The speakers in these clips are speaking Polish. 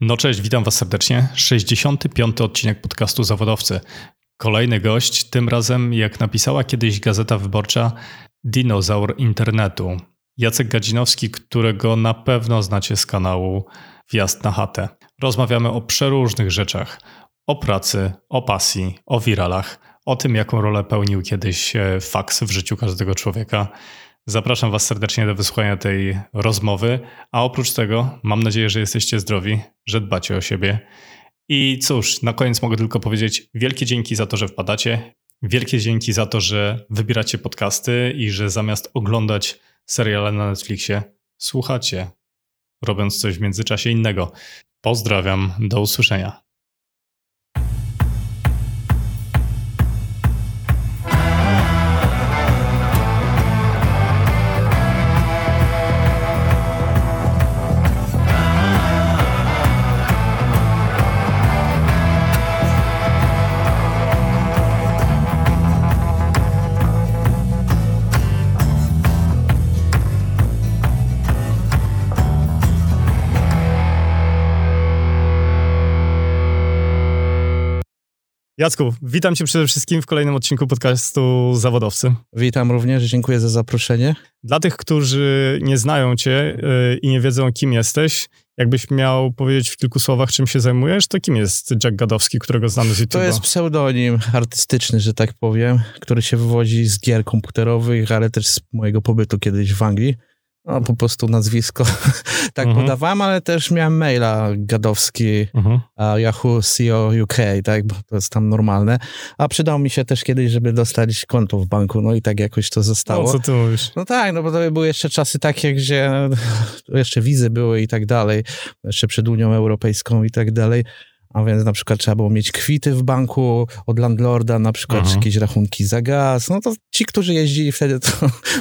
No cześć, witam Was serdecznie. 65. odcinek podcastu Zawodowcy. Kolejny gość, tym razem, jak napisała kiedyś Gazeta Wyborcza, dinozaur internetu. Jacek Gadzinowski, którego na pewno znacie z kanału Wjazd na chatę. Rozmawiamy o przeróżnych rzeczach. O pracy, o pasji, o wiralach, o tym, jaką rolę pełnił kiedyś e, faks w życiu każdego człowieka. Zapraszam Was serdecznie do wysłuchania tej rozmowy, a oprócz tego mam nadzieję, że jesteście zdrowi, że dbacie o siebie. I cóż, na koniec mogę tylko powiedzieć wielkie dzięki za to, że wpadacie. Wielkie dzięki za to, że wybieracie podcasty i że zamiast oglądać seriale na Netflixie, słuchacie, robiąc coś w międzyczasie innego. Pozdrawiam, do usłyszenia. Jacku, witam cię przede wszystkim w kolejnym odcinku podcastu Zawodowcy. Witam również, dziękuję za zaproszenie. Dla tych, którzy nie znają cię yy, i nie wiedzą, kim jesteś, jakbyś miał powiedzieć w kilku słowach, czym się zajmujesz, to kim jest Jack Gadowski, którego znamy z YouTube? To jest pseudonim artystyczny, że tak powiem, który się wywodzi z gier komputerowych, ale też z mojego pobytu kiedyś w Anglii. No, po prostu nazwisko tak mhm. podawałem, ale też miałem maila gadowski mhm. Yahoo CEO UK, tak, bo to jest tam normalne. A przydał mi się też kiedyś, żeby dostać konto w banku, no i tak jakoś to zostało. No, co ty mówisz? No tak, no bo to były jeszcze czasy takie, gdzie jeszcze wizy były i tak dalej, jeszcze przed Unią Europejską i tak dalej. A więc na przykład trzeba było mieć kwity w banku od landlorda, na przykład mhm. jakieś rachunki za gaz. No to ci, którzy jeździli wtedy, to,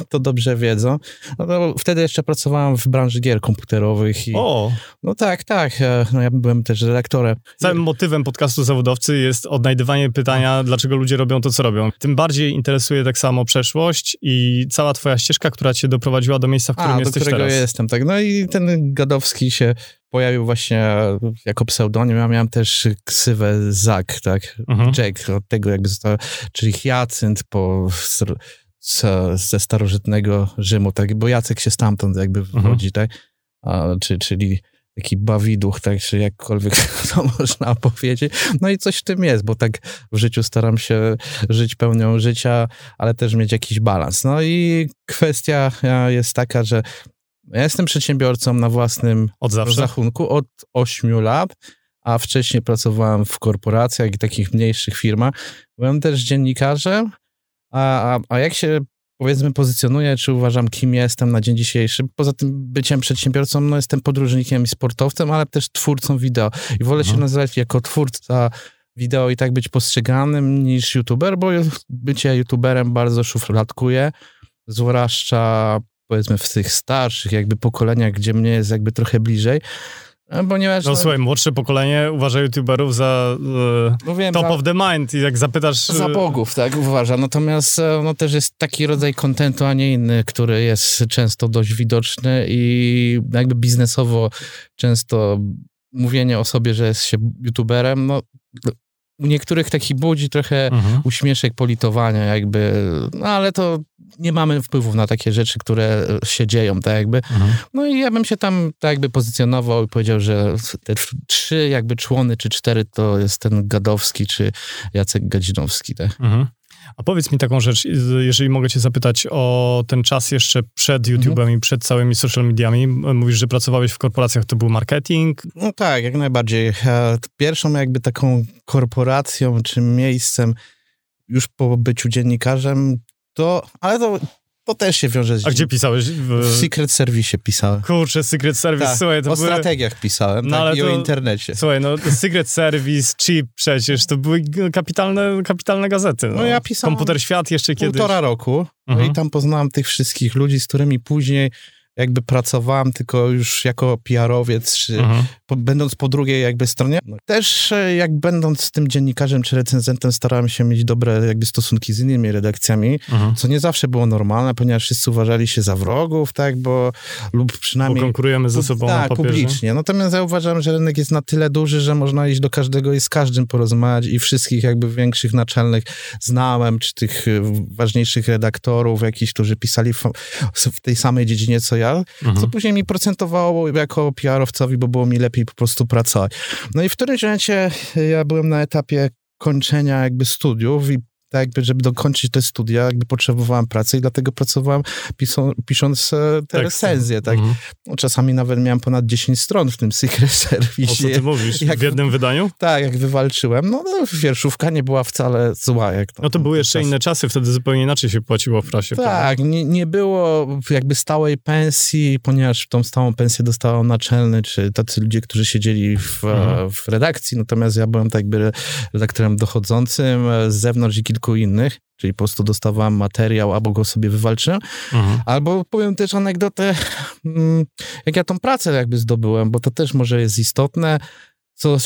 to dobrze wiedzą. No to wtedy jeszcze pracowałem w branży gier komputerowych. I, o! No tak, tak. E, no ja byłem też redaktorem. Całym motywem podcastu Zawodowcy jest odnajdywanie pytania, dlaczego ludzie robią to, co robią. Tym bardziej interesuje tak samo przeszłość i cała twoja ścieżka, która cię doprowadziła do miejsca, w którym A, jesteś do którego teraz. jestem, tak. No i ten Gadowski się pojawił właśnie jako pseudonim. Ja miałem też ksywę Zak, tak? Mhm. Jack, od tego jakby został, czyli Hyacynt po, ze starożytnego Rzymu, tak? Bo Jacek się stamtąd jakby mhm. wywodzi, mhm. tak? A, czy, czyli taki bawiduch, tak, czy jakkolwiek to można powiedzieć. No i coś w tym jest, bo tak w życiu staram się żyć pełnią życia, ale też mieć jakiś balans. No i kwestia jest taka, że ja jestem przedsiębiorcą na własnym od rachunku od 8 lat, a wcześniej pracowałem w korporacjach i takich mniejszych firmach. Byłem też dziennikarzem, a, a, a jak się powiedzmy pozycjonuję, czy uważam, kim jestem na dzień dzisiejszy. Poza tym byciem przedsiębiorcą, no jestem podróżnikiem i sportowcem, ale też twórcą wideo. I wolę mhm. się nazywać jako twórca wideo i tak być postrzeganym niż youtuber, bo bycie youtuberem bardzo szufladkuje, zwłaszcza powiedzmy w tych starszych jakby pokoleniach, gdzie mnie jest jakby trochę bliżej, e, Ponieważ, no, no słuchaj, młodsze pokolenie uważa youtuberów za e, no wiem, top za, of the mind i jak zapytasz... Za e, bogów, tak, uważa. Natomiast no też jest taki rodzaj kontentu, a nie inny, który jest często dość widoczny i jakby biznesowo często mówienie o sobie, że jest się youtuberem, no u niektórych taki budzi trochę mhm. uśmieszek politowania jakby, no ale to nie mamy wpływu na takie rzeczy, które się dzieją, tak jakby. Mhm. No i ja bym się tam tak jakby pozycjonował i powiedział, że te trzy jakby człony, czy cztery to jest ten Gadowski, czy Jacek Gadzinowski, tak. Mhm. A powiedz mi taką rzecz, jeżeli mogę cię zapytać o ten czas jeszcze przed YouTube'em mhm. i przed całymi social mediami. Mówisz, że pracowałeś w korporacjach, to był marketing? No tak, jak najbardziej. Pierwszą jakby taką korporacją czy miejscem już po byciu dziennikarzem, to, ale to to też się wiąże z... A gdzie pisałeś? W, w Secret Service pisałem. Kurczę, Secret Service, tak, słuchaj, to o były... strategiach pisałem, no, tak, ale i to... o internecie. Słuchaj, no Secret Service, Chip przecież, to były kapitalne, kapitalne gazety. No, no ja pisałem... Komputer Świat jeszcze kiedyś. Półtora roku, mhm. no i mhm. tam poznałem tych wszystkich ludzi, z którymi później jakby pracowałem tylko już jako PR-owiec, czy mhm. po, będąc po drugiej jakby stronie. No, też e, jak będąc tym dziennikarzem czy recenzentem starałem się mieć dobre jakby stosunki z innymi redakcjami, mhm. co nie zawsze było normalne, ponieważ wszyscy uważali się za wrogów, tak, bo lub przynajmniej... Bo konkurujemy ze sobą tak, na papierze. publicznie. Natomiast ja uważam, że rynek jest na tyle duży, że można iść do każdego i z każdym porozmawiać i wszystkich jakby większych naczelnych znałem, czy tych e, ważniejszych redaktorów jakichś, którzy pisali w, w tej samej dziedzinie co ja, mhm. co później mi procentowało jako PR-owcowi, bo było mi lepiej po prostu pracować. No i w którymś momencie ja byłem na etapie kończenia jakby studiów i tak jakby, żeby dokończyć te studia, jakby potrzebowałem pracy i dlatego pracowałem pisą, pisząc e, te recenzje, tak. Mhm. No, czasami nawet miałem ponad 10 stron w tym Secret Service. O co ty mówisz? Jak, w jednym wydaniu? Tak, jak wywalczyłem. No, no wierszówka nie była wcale zła. Jak to, no to były jeszcze czas. inne czasy, wtedy zupełnie inaczej się płaciło w prasie. Tak, nie, nie było jakby stałej pensji, ponieważ tą stałą pensję dostał naczelny, czy tacy ludzie, którzy siedzieli w, mhm. w redakcji, natomiast ja byłem tak jakby redaktorem dochodzącym z zewnątrz i kilku kilku innych, czyli po prostu dostawałem materiał, albo go sobie wywalczyłem, mhm. albo powiem też anegdotę, mm, jak ja tą pracę jakby zdobyłem, bo to też może jest istotne, co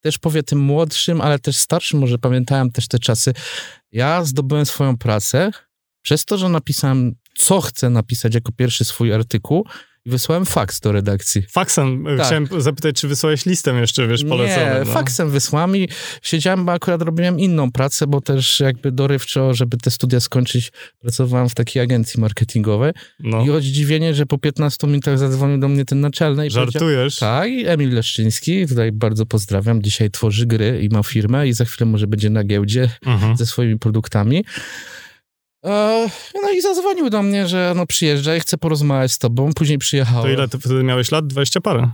też powie tym młodszym, ale też starszym, może pamiętałem też te czasy. Ja zdobyłem swoją pracę przez to, że napisałem, co chcę napisać jako pierwszy swój artykuł wysłałem faks do redakcji. Faksem? Tak. Chciałem zapytać, czy wysłałeś listem jeszcze, wiesz, polecony. Nie, no. faksem wysłałem i siedziałem, bo akurat robiłem inną pracę, bo też jakby dorywczo, żeby te studia skończyć, pracowałem w takiej agencji marketingowej. No. I chodzi dziwienie, że po 15 minutach zadzwonił do mnie ten naczelny. I Żartujesz? Tak, i Emil Leszczyński, tutaj bardzo pozdrawiam, dzisiaj tworzy gry i ma firmę i za chwilę może będzie na giełdzie mhm. ze swoimi produktami. E, no i zadzwonił do mnie, że no przyjeżdża i chce porozmawiać z tobą. Później przyjechał. To ile ty wtedy miałeś lat? 20 parę?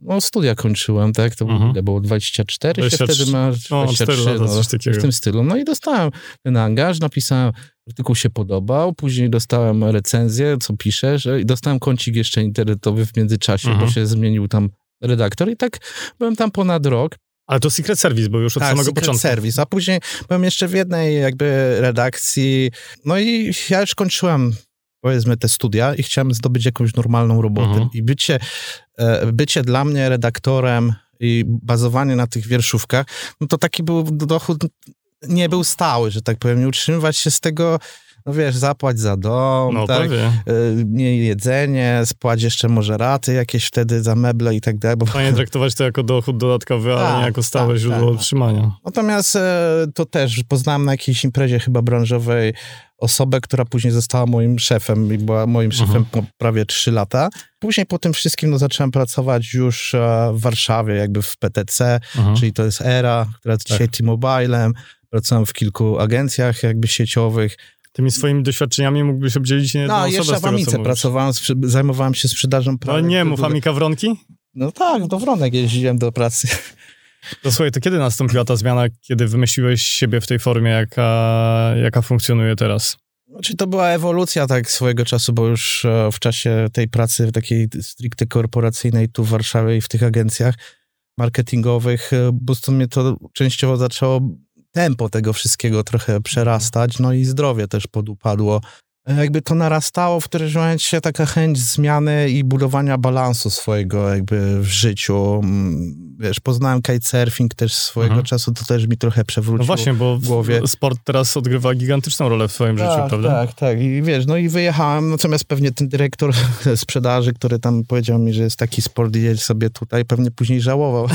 No studia kończyłem, tak? To mhm. ile było 24, 23, się wtedy ma 23, no, lata, coś takiego. w tym stylu. No i dostałem ten angaż, napisałem, artykuł się podobał, później dostałem recenzję, co piszesz i dostałem kącik jeszcze internetowy w międzyczasie, mhm. bo się zmienił tam redaktor i tak byłem tam ponad rok. Ale to Secret Service był już od tak, samego Secret początku. Service, a później byłem jeszcze w jednej jakby redakcji, no i ja już kończyłem powiedzmy te studia i chciałem zdobyć jakąś normalną robotę. Mhm. I bycie, e, bycie dla mnie redaktorem i bazowanie na tych wierszówkach, no to taki był dochód, nie był stały, że tak powiem, nie utrzymywać się z tego no wiesz, zapłać za dom, no, tak, nie jedzenie, spłać jeszcze może raty jakieś wtedy za meble i tak dalej. Bo... Fajnie traktować to jako dochód dodatkowy, ale tak, nie jako stałe tak, źródło tak. utrzymania. Natomiast e, to też poznałem na jakiejś imprezie chyba branżowej osobę, która później została moim szefem i była moim szefem mhm. prawie 3 lata. Później po tym wszystkim no, zacząłem pracować już e, w Warszawie, jakby w PTC, mhm. czyli to jest ERA, która jest dzisiaj tak. T-Mobilem. Pracowałem w kilku agencjach jakby sieciowych. Tymi swoimi doświadczeniami mógłbyś obdzielić nie No, jeszcze w Amice pracowałem, zajmowałem się sprzedażą No nie mów, Amika Wronki? No tak, do Wronek jeździłem do pracy. To słuchaj, to kiedy nastąpiła ta zmiana, kiedy wymyśliłeś siebie w tej formie, jaka, jaka funkcjonuje teraz? Znaczy to była ewolucja tak swojego czasu, bo już e, w czasie tej pracy takiej stricte korporacyjnej tu w Warszawie i w tych agencjach marketingowych, e, po prostu mnie to częściowo zaczęło tempo tego wszystkiego trochę przerastać, no i zdrowie też podupadło. Jakby to narastało w którymś momencie taka chęć zmiany i budowania balansu swojego jakby w życiu. Mm, wiesz, poznałem kitesurfing też swojego mhm. czasu, to też mi trochę przewróciło No właśnie, bo w głowie. sport teraz odgrywa gigantyczną rolę w twoim tak, życiu, prawda? Tak, tak. I wiesz, no i wyjechałem, natomiast pewnie ten dyrektor sprzedaży, który tam powiedział mi, że jest taki sport, jedź sobie tutaj, pewnie później żałował,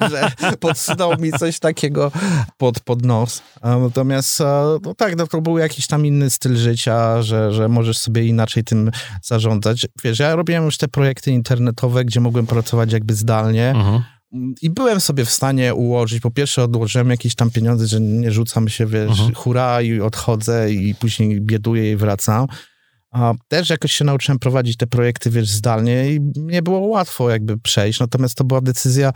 że podsunął mi coś takiego pod, pod nos. Natomiast, no tak, no to był jakiś tam inny styl życia, że, że możesz sobie inaczej tym zarządzać. Wiesz, ja robiłem już te projekty internetowe, gdzie mogłem pracować jakby zdalnie, mhm. I byłem sobie w stanie ułożyć, po pierwsze odłożyłem jakieś tam pieniądze, że nie rzucam się, wiesz, mhm. hura i odchodzę i później bieduję i wracam. A też jakoś się nauczyłem prowadzić te projekty, wiesz, zdalnie i nie było łatwo jakby przejść, natomiast to była decyzja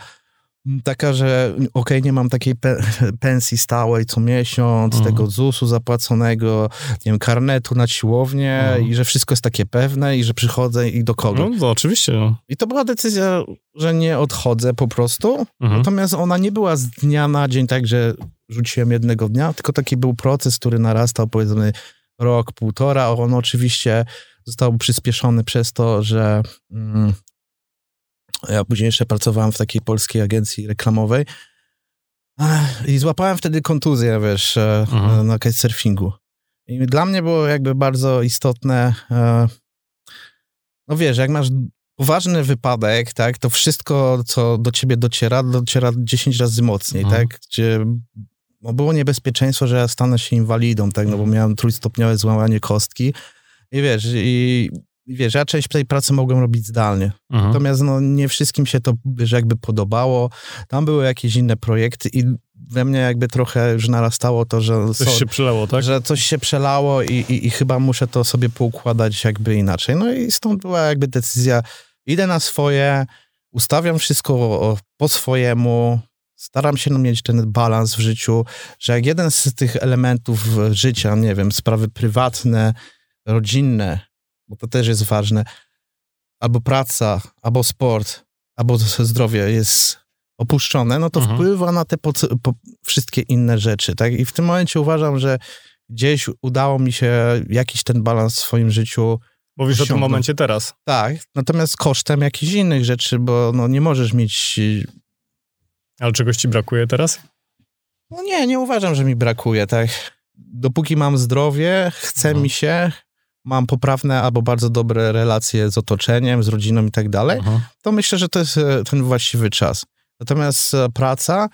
taka, że okej, okay, nie mam takiej pe pensji stałej co miesiąc, mhm. tego ZUS-u zapłaconego, nie wiem, karnetu na siłownię mhm. i że wszystko jest takie pewne i że przychodzę i do kogo. No, oczywiście. I to była decyzja, że nie odchodzę po prostu, mhm. natomiast ona nie była z dnia na dzień tak, że rzuciłem jednego dnia, tylko taki był proces, który narastał powiedzmy rok, półtora. On oczywiście został przyspieszony przez to, że mm, ja później jeszcze pracowałem w takiej polskiej agencji reklamowej i złapałem wtedy kontuzję, wiesz, e, mhm. na kitesurfingu. I dla mnie było jakby bardzo istotne, e, no wiesz, jak masz poważny wypadek, tak, to wszystko, co do ciebie dociera, dociera 10 razy mocniej, mhm. tak, gdzie no było niebezpieczeństwo, że ja stanę się inwalidą, tak, no bo miałem trójstopniowe złamanie kostki i wiesz, i wiesz, ja część tej pracy mogłem robić zdalnie. Mhm. Natomiast no, nie wszystkim się to wiesz, jakby podobało. Tam były jakieś inne projekty i we mnie jakby trochę już narastało to, że... Coś so, się przelało, tak? Że coś się przelało i, i, i chyba muszę to sobie poukładać jakby inaczej. No i stąd była jakby decyzja, idę na swoje, ustawiam wszystko po swojemu, staram się mieć ten balans w życiu, że jak jeden z tych elementów życia, nie wiem, sprawy prywatne, rodzinne, bo to też jest ważne, albo praca, albo sport, albo zdrowie jest opuszczone, no to mhm. wpływa na te po, po wszystkie inne rzeczy, tak? I w tym momencie uważam, że gdzieś udało mi się jakiś ten balans w swoim życiu Mówisz osiągnąć. o tym momencie teraz. Tak, natomiast kosztem jakichś innych rzeczy, bo no nie możesz mieć... Ale czegoś ci brakuje teraz? No nie, nie uważam, że mi brakuje, tak? Dopóki mam zdrowie, chce mhm. mi się, mam poprawne albo bardzo dobre relacje z otoczeniem, z rodziną i tak dalej, mhm. to myślę, że to jest e, ten właściwy czas. Natomiast e, praca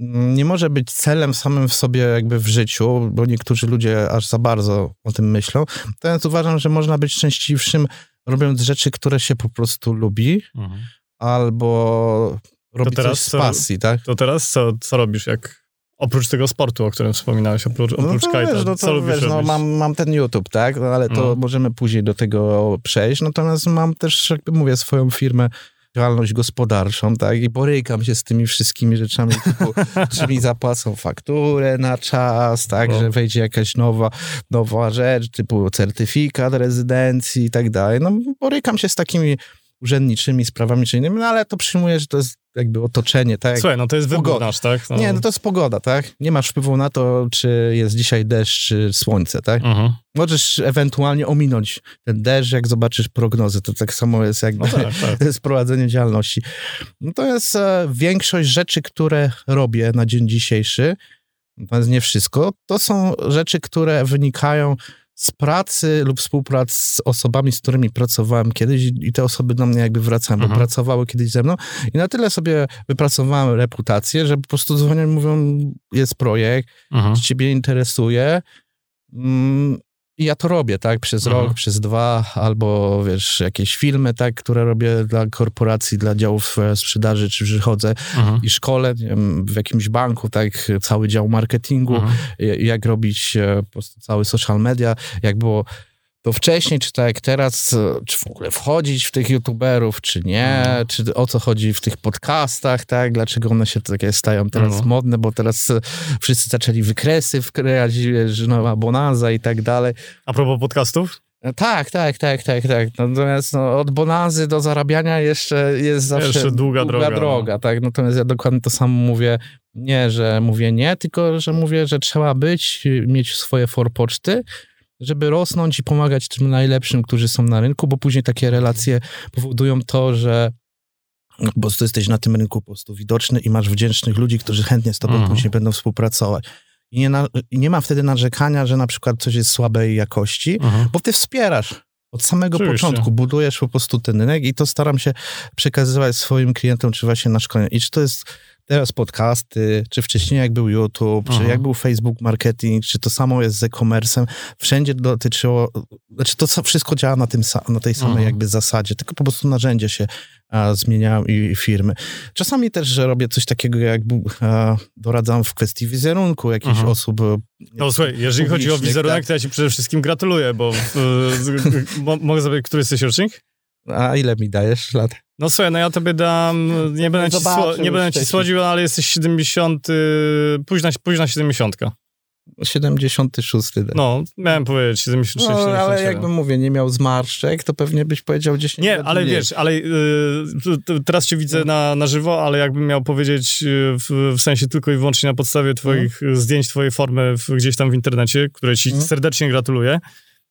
mm, nie może być celem samym w sobie jakby w życiu, bo niektórzy ludzie aż za bardzo o tym myślą. Natomiast uważam, że można być szczęśliwszym robiąc rzeczy, które się po prostu lubi, mhm. albo robić coś z pasji, tak? To teraz co, co robisz, jak Oprócz tego sportu, o którym wspominałeś, oprócz, oprócz no kajta, no co lubisz wiesz, no, mam, mam ten YouTube, tak, no, ale to no. możemy później do tego przejść, natomiast mam też, jakby mówię, swoją firmę, działalność gospodarczą, tak, i borykam się z tymi wszystkimi rzeczami, typu, czy mi zapłacą fakturę na czas, tak, no. że wejdzie jakaś nowa, nowa rzecz, typu certyfikat rezydencji i tak dalej, no borykam się z takimi urzędniczymi sprawami czy innymi, no ale to przyjmuję, że to jest jakby otoczenie, tak? Słuchaj, no to jest wybór nasz, tak? No. Nie, no to jest pogoda, tak? Nie masz wpływu na to, czy jest dzisiaj deszcz, czy słońce, tak? Mhm. Możesz ewentualnie ominąć ten deszcz, jak zobaczysz prognozę. To tak samo jest jakby no tak, tak. z prowadzenie działalności. No to jest e, większość rzeczy, które robię na dzień dzisiejszy, natomiast nie wszystko, to są rzeczy, które wynikają z pracy lub współpracy z osobami, z którymi pracowałem kiedyś i te osoby do mnie jakby wracają, mhm. bo pracowały kiedyś ze mną i na tyle sobie wypracowałem reputację, że po prostu dzwonią i mówią, jest projekt, mhm. ciebie interesuje, mm, i ja to robię, tak, przez mhm. rok, przez dwa, albo wiesz, jakieś filmy, tak, które robię dla korporacji, dla działów e, sprzedaży, czy przychodzę mhm. i szkole wiem, w jakimś banku, tak, cały dział marketingu, mhm. jak robić e, po prostu cały social media, jak było to wcześniej, czy tak jak teraz, czy w ogóle wchodzić w tych youtuberów, czy nie, mm. czy o co chodzi w tych podcastach, tak, dlaczego one się takie stają teraz mm. modne, bo teraz e, wszyscy zaczęli wykresy wkręcać, że nowa bonanza i tak dalej. A propos podcastów? E, tak, tak, tak, tak, tak. Natomiast no, od bonazy do zarabiania jeszcze jest zawsze jeszcze długa, długa droga, droga no. tak. Natomiast ja dokładnie to samo mówię. Nie, że mówię nie, tylko że mówię, że trzeba być, mieć swoje forpoczty, żeby rosnąć i pomagać tym najlepszym, którzy są na rynku, bo później takie relacje powodują to, że no, po prostu jesteś na tym rynku po prostu widoczny i masz wdzięcznych ludzi, którzy chętnie z tobą mhm. później będą współpracować. I nie, na, nie ma wtedy narzekania, że na przykład coś jest słabej jakości, mhm. bo ty wspierasz od samego Oczywiście. początku budujesz po prostu ten rynek i to staram się przekazywać swoim klientom, czy właśnie na szkoleniu. I czy to jest teraz podcasty, czy wcześniej jak był YouTube, Aha. czy jak był Facebook marketing, czy to samo jest z e-commerce'em, wszędzie dotyczyło, znaczy to wszystko działa na, tym, na tej samej Aha. jakby zasadzie, tylko po prostu narzędzia się a, zmieniają i firmy. Czasami też że robię coś takiego, jak a, doradzam w kwestii wizerunku jakichś Aha. osób. E, no słuchaj, jeżeli chodzi o wizerunek, tak? to ja ci przede wszystkim gratuluję, bo w, mogę zapytać, który jesteś rocznik? A ile mi dajesz lat? No słuchaj, no ja tobie dam, nie będę, no ci, sło, nie będę ci słodził, ale jesteś 70, późna, późna 70. 76. Tak. No, miałem powiedzieć 76, no, 77. ale jakbym mówię, nie miał zmarszczek, to pewnie byś powiedział 10 Nie, ale mniej. wiesz, ale y, teraz cię widzę no. na, na żywo, ale jakbym miał powiedzieć y, w, w, sensie tylko i wyłącznie na podstawie twoich mhm. zdjęć, twojej formy w, gdzieś tam w internecie, które ci mhm. serdecznie gratuluję,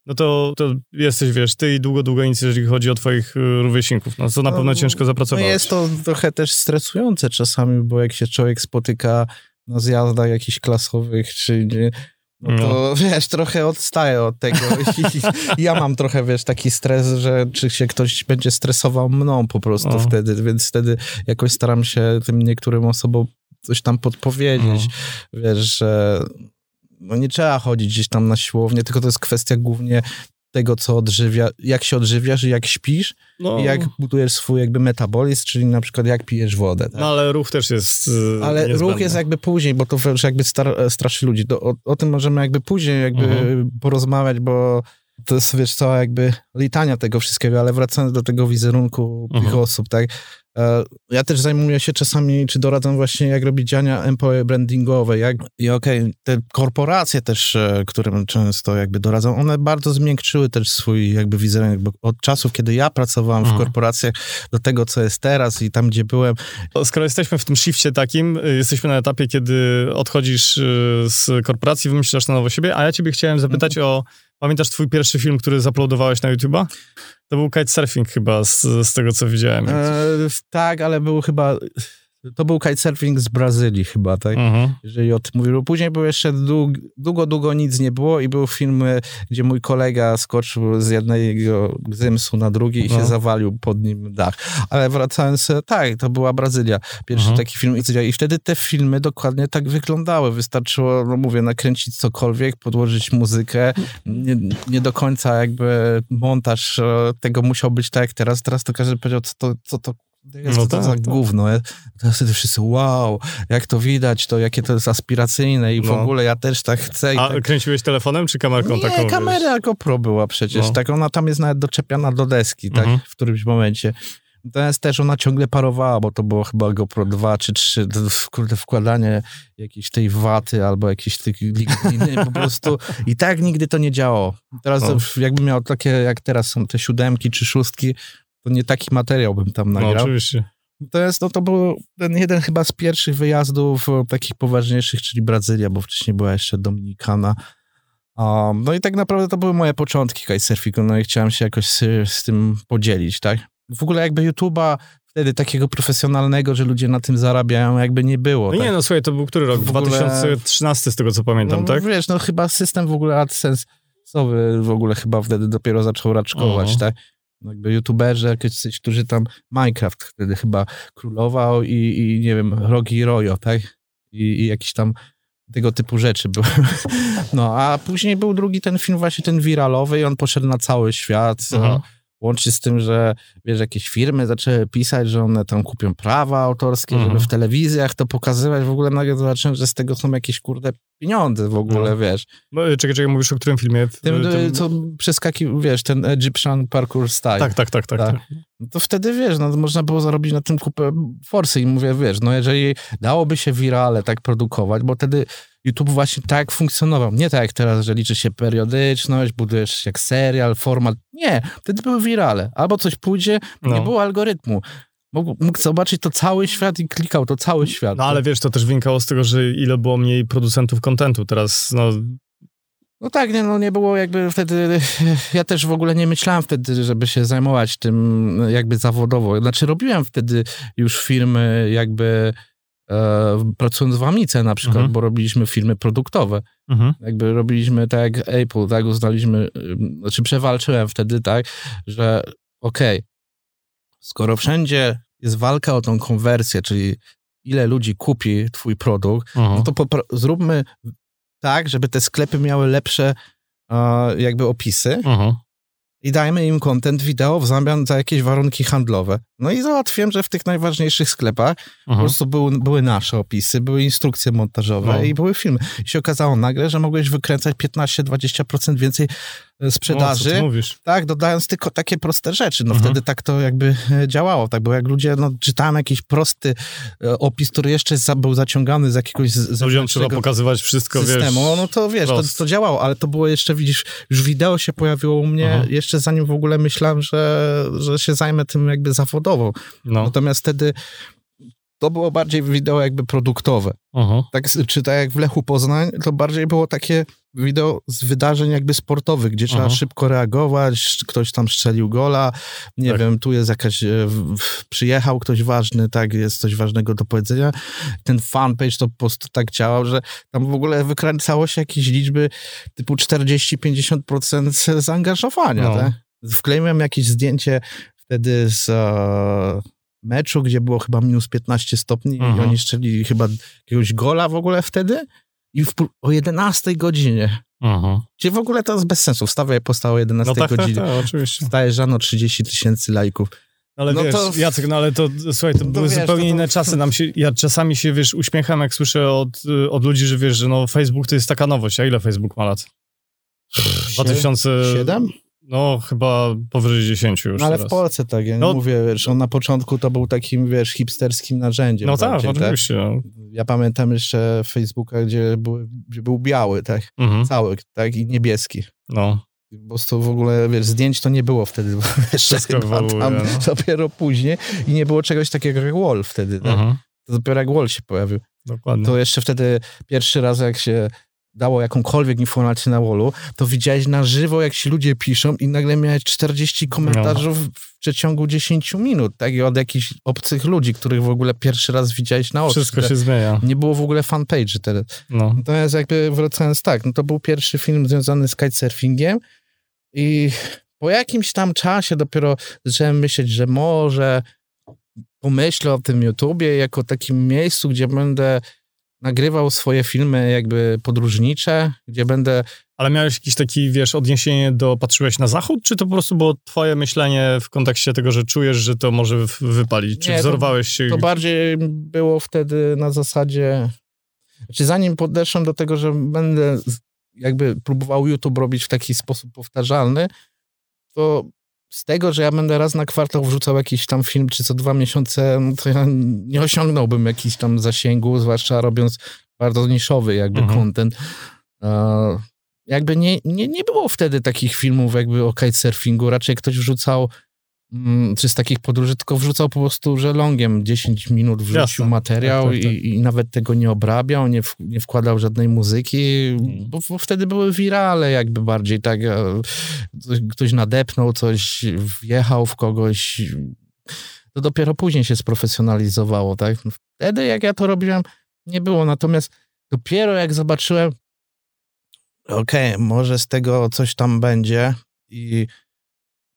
no to, to jesteś, wiesz, ty i długo, długo nic, jeżeli chodzi o twoich y, rówieśników. No to na pewno no, ciężko zapracować. No jest to trochę też stresujące czasami, bo jak się człowiek spotyka na zjazdach jakichś klasowych, czy nie, no to no. wiesz, trochę odstaję od tego. Ja mam trochę, wiesz, taki stres, że czy się ktoś będzie stresował mną po prostu no. wtedy, więc wtedy jakoś staram się tym niektórym osobom coś tam podpowiedzieć. No. Wiesz, że no nie trzeba chodzić gdzieś tam na siłownię, tylko to jest kwestia głównie tego, co odżywia, jak się odżywiasz i jak śpisz no. i jak budujesz swój jakby metabolizm, czyli na przykład jak pijesz wodę. Tak? No ale ruch też jest yy, Ale niezbędny. ruch jest jakby później, bo to jakby star, straszy ludzi. o, o, tym możemy jakby później jakby mhm. porozmawiać, bo to jest, wiesz co, jakby litania tego wszystkiego, ale wracając do tego wizerunku mhm. tych osób, tak, E, ja też zajmuję się czasami, czy doradzam właśnie, jak robić działania employer brandingowe. Jak, I okej, okay, te korporacje też, e, którym często jakby doradzam, one bardzo zmiękczyły też swój jakby wizerunek, bo od czasów, kiedy ja pracowałem w mhm. korporacjach do tego, co jest teraz i tam, gdzie byłem. Skoro jesteśmy w tym shifcie takim, y, jesteśmy na etapie, kiedy odchodzisz y, z korporacji, wymyślasz na nowo siebie, a ja ciebie chciałem zapytać mhm. o Pamiętasz twój pierwszy film, który zaplodowałeś na YouTube'a? To był kitesurfing chyba, z, z tego co widziałem. E, tak, ale był chyba to był kitesurfing z Brazylii chyba, tak? Mhm. Jeżeli o tym mówił. Później był jeszcze dług, długo, długo nic nie było i był film, e, gdzie mój kolega skoczył z jednego gzymsu na drugi i się mhm. zawalił pod nim dach. Ale wracając, e, tak, to była Brazylia. Pierwszy mhm. taki film. I wtedy te filmy dokładnie tak wyglądały. Wystarczyło, no mówię, nakręcić cokolwiek, podłożyć muzykę. Nie, nie do końca jakby montaż e, tego musiał być tak jak teraz. Teraz to każdy powiedział, co to, co to jest no to, tak, za tak. gówno. Teraz wtedy wszyscy, wow, jak to widać, to jakie to jest aspiracyjne i no. w ogóle ja też tak chcę. A tak... kręciłeś telefonem czy kamerką Nie, taką? Nie, kamera GoPro była przecież. No. Tak, ona tam jest nawet doczepiana do deski, tak, mhm. w którymś momencie. Natomiast też ona ciągle parowała, bo to było chyba GoPro 2 czy 3, kurde, wkładanie jakiejś tej waty albo jakiejś tych ligniny po prostu. I tak nigdy to nie działało. Teraz no. jakbym miał takie, jak teraz są te siódemki czy szóstki, to nie taki materiał bym tam no, nagrał. No oczywiście. To jest, no to był ten jeden chyba z pierwszych wyjazdów takich poważniejszych, czyli Brazylia, bo wcześniej była jeszcze Dominikana. Um, no i tak naprawdę to były moje początki kitesurfingu, no i chciałem się jakoś z, z tym podzielić, tak? W ogóle jakby YouTube'a wtedy takiego profesjonalnego, że ludzie na tym zarabiają, jakby nie było. No tak? nie, no słuchaj, to był który rok? W 2013 z tego co pamiętam, no, tak? Wiesz, no chyba system w ogóle AdSense w ogóle chyba wtedy dopiero zaczął raczkować, tak? No jakby youtuberzy, jakieś, którzy tam Minecraft wtedy chyba królował i, i nie wiem, Rogi Royo, tak? I, I jakiś tam tego typu rzeczy były. No, a później był drugi ten film właśnie ten wiralowy i on poszedł na cały świat. Mhm. Łącznie z tym, że wiesz, jakieś firmy zaczęły pisać, że one tam kupią prawa autorskie, mhm. żeby w telewizjach to pokazywać. W ogóle nagle zobaczyłem, że z tego są jakieś kurde pieniądze w ogóle, no. wiesz. No, czekaj, czekaj, mówisz o którym filmie? Tym, tym... co przeskaki, wiesz, ten Egyptian Parkour Style. Tak, tak, tak, tak. tak. tak. No to wtedy, wiesz, no, można było zarobić na tym kupę forsy i mówię, wiesz, no jeżeli dałoby się wirale tak produkować, bo wtedy YouTube właśnie tak funkcjonował. Nie tak jak teraz, że liczy się periodyczność, budujesz jak serial, format. Nie, wtedy były wirale. Albo coś pójdzie, no. nie było algorytmu. Mógł, mógł zobaczyć to cały świat i klikał to cały świat. No ale wiesz, to też wynikało z tego, że ile było mniej producentów kontentu. Teraz, no... No tak, nie, no nie było jakby wtedy, ja też w ogóle nie myślałem wtedy, żeby się zajmować tym jakby zawodowo. Znaczy robiłem wtedy już firmy jakby e, pracując w Amice na przykład, mhm. bo robiliśmy filmy produktowe. Mhm. Jakby robiliśmy tak jak Apple, tak, uznaliśmy, znaczy przewalczyłem wtedy, tak, że okej, okay, skoro wszędzie jest walka o tą konwersję, czyli ile ludzi kupi twój produkt, mhm. no to zróbmy tak, żeby te sklepy miały lepsze e, jakby opisy, mhm i dajmy im content wideo w zamian za jakieś warunki handlowe. No i załatwiłem, że w tych najważniejszych sklepach po mhm. prostu były, były nasze opisy, były instrukcje montażowe no. i były filmy. I się okazało nagle, że mogłeś wykręcać 15-20% więcej sprzedaży. No, tak, dodając tylko takie proste rzeczy. No mhm. wtedy tak to jakby e, działało, tak, bo jak ludzie, no czytałem jakiś prosty e, opis, który jeszcze był zaciągany z jakiegoś Ludziom trzeba pokazywać wszystko, systemu, wiesz, no to wiesz, to, to, działało, ale to było jeszcze, widzisz, już wideo się pojawiło u mnie mhm. jeszcze zanim w ogóle myślałem, że, że się zajmę tym jakby zawodowo. No. Natomiast wtedy to było bardziej wideo jakby produktowe. Uh -huh. Tak, czy tak jak w Lechu Poznań, to bardziej było takie wideo z wydarzeń jakby sportowych, gdzie trzeba Aha. szybko reagować, ktoś tam strzelił gola, nie tak. wiem, tu jest jakaś, e, przyjechał ktoś ważny, tak, jest coś ważnego do powiedzenia. Ten fanpage to po prostu tak działał, że tam w ogóle wykręcało się jakieś liczby typu 40-50% zaangażowania, no. tak? Wkleiłem jakieś zdjęcie wtedy z e, meczu, gdzie było chyba minus 15 stopni i oni strzelili chyba jakiegoś gola w ogóle wtedy i w, o 11 godzinie. Aha. Gdzie w ogóle to jest bez sensu. Wstawaj postał o 11 no tak, tak godzinie. Tak, tak, oczywiście. Wstajesz rano 30 tysięcy lajków. Ale no wiesz, to... Jacek, no ale to, słuchaj, to no były wiesz, zupełnie to, to... inne czasy. Nam się, ja czasami się, wiesz, uśmiecham, jak słyszę od, od ludzi, że wiesz, że no Facebook to jest taka nowość. A ile Facebook ma lat? 2007? No, chyba powyżej 10 już. No, ale teraz. w Polsce tak, ja no, mówię, wiesz, on na początku to był takim, wiesz, hipsterskim narzędziem. No tak, bardziej, tak, oczywiście. Tak? Ja pamiętam jeszcze Facebooka, gdzie był, gdzie był biały, tak, mhm. cały, tak, i niebieski. No. Bo to w ogóle, wiesz, zdjęć to nie było wtedy, jeszcze chyba tam no. dopiero później i nie było czegoś takiego jak Wall wtedy, tak? Mhm. To dopiero jak Wall się pojawił. Dokładnie. To jeszcze wtedy pierwszy raz, jak się dało jakąkolwiek informację na wallu, to widziałeś na żywo, jak ci ludzie piszą i nagle miałeś 40 komentarzy no. w przeciągu 10 minut, tak? I od jakichś obcych ludzi, których w ogóle pierwszy raz widziałeś na oczy. Wszystko się zmienia. Nie było w ogóle fanpage teraz. No. Natomiast jakby wracając tak, no to był pierwszy film związany z kitesurfingiem i po jakimś tam czasie dopiero zacząłem myśleć, że może pomyślę o tym YouTubie jako takim miejscu, gdzie będę nagrywał swoje filmy jakby podróżnicze, gdzie będę... Ale miałeś jakiś taki, wiesz, odniesienie do, patrzyłeś na zachód, czy to po prostu było twoje myślenie w kontekście tego, że czujesz, że to może wypalić? Czy Nie, wzorowałeś się? To bardziej było wtedy na zasadzie... Czy zanim podeszłem do tego, że będę jakby próbował YouTube robić w taki sposób powtarzalny, to z tego, że ja będę raz na kwartał wrzucał jakiś tam film, czy co dwa miesiące, no to ja nie osiągnąłbym jakiś tam zasięgu, zwłaszcza robiąc bardzo niszowy jakby mhm. content. Uh, jakby nie, nie, nie było wtedy takich filmów jakby o kitesurfingu, raczej ktoś wrzucał czy z takich podróży, tylko wrzucał po prostu żelongiem 10 minut wrzucił Jasne. materiał tak, tak, tak. I, I, nawet tego nie obrabiał, nie, w, nie wkładał żadnej muzyki, mm. bo, bo, wtedy były wirale jakby bardziej, tak, e, ktoś nadepnął coś, wjechał w kogoś, to dopiero później się sprofesjonalizowało, tak. Wtedy jak ja to robiłem, nie było, natomiast dopiero jak zobaczyłem, okej, okay, może z tego coś tam będzie i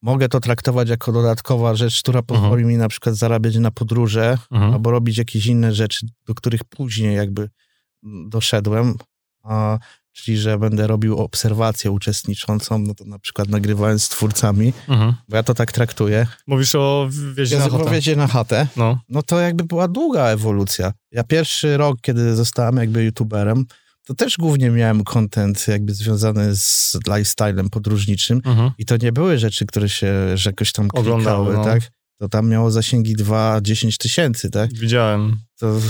mogę to traktować jako dodatkowa rzecz, która mhm. pozwoli mi na przykład zarabiać na podróże mhm. albo robić jakieś inne rzeczy, do których później jakby doszedłem, a, czyli że będę robił obserwację uczestniczącą, no to na przykład nagrywając z twórcami, mhm. bo ja to tak traktuję. Mówisz o wiezie ja na chatę. wiezie na chatę. No. no to jakby była długa ewolucja. Ja pierwszy rok, kiedy zostałem jakby youtuberem, to też głównie miałem content jakby związany z lifestylem podróżniczym mhm. i to nie były rzeczy, które się że jakoś tam klikały, no. tak? To tam miało zasięgi 2-10 tysięcy, tak? Widziałem. To...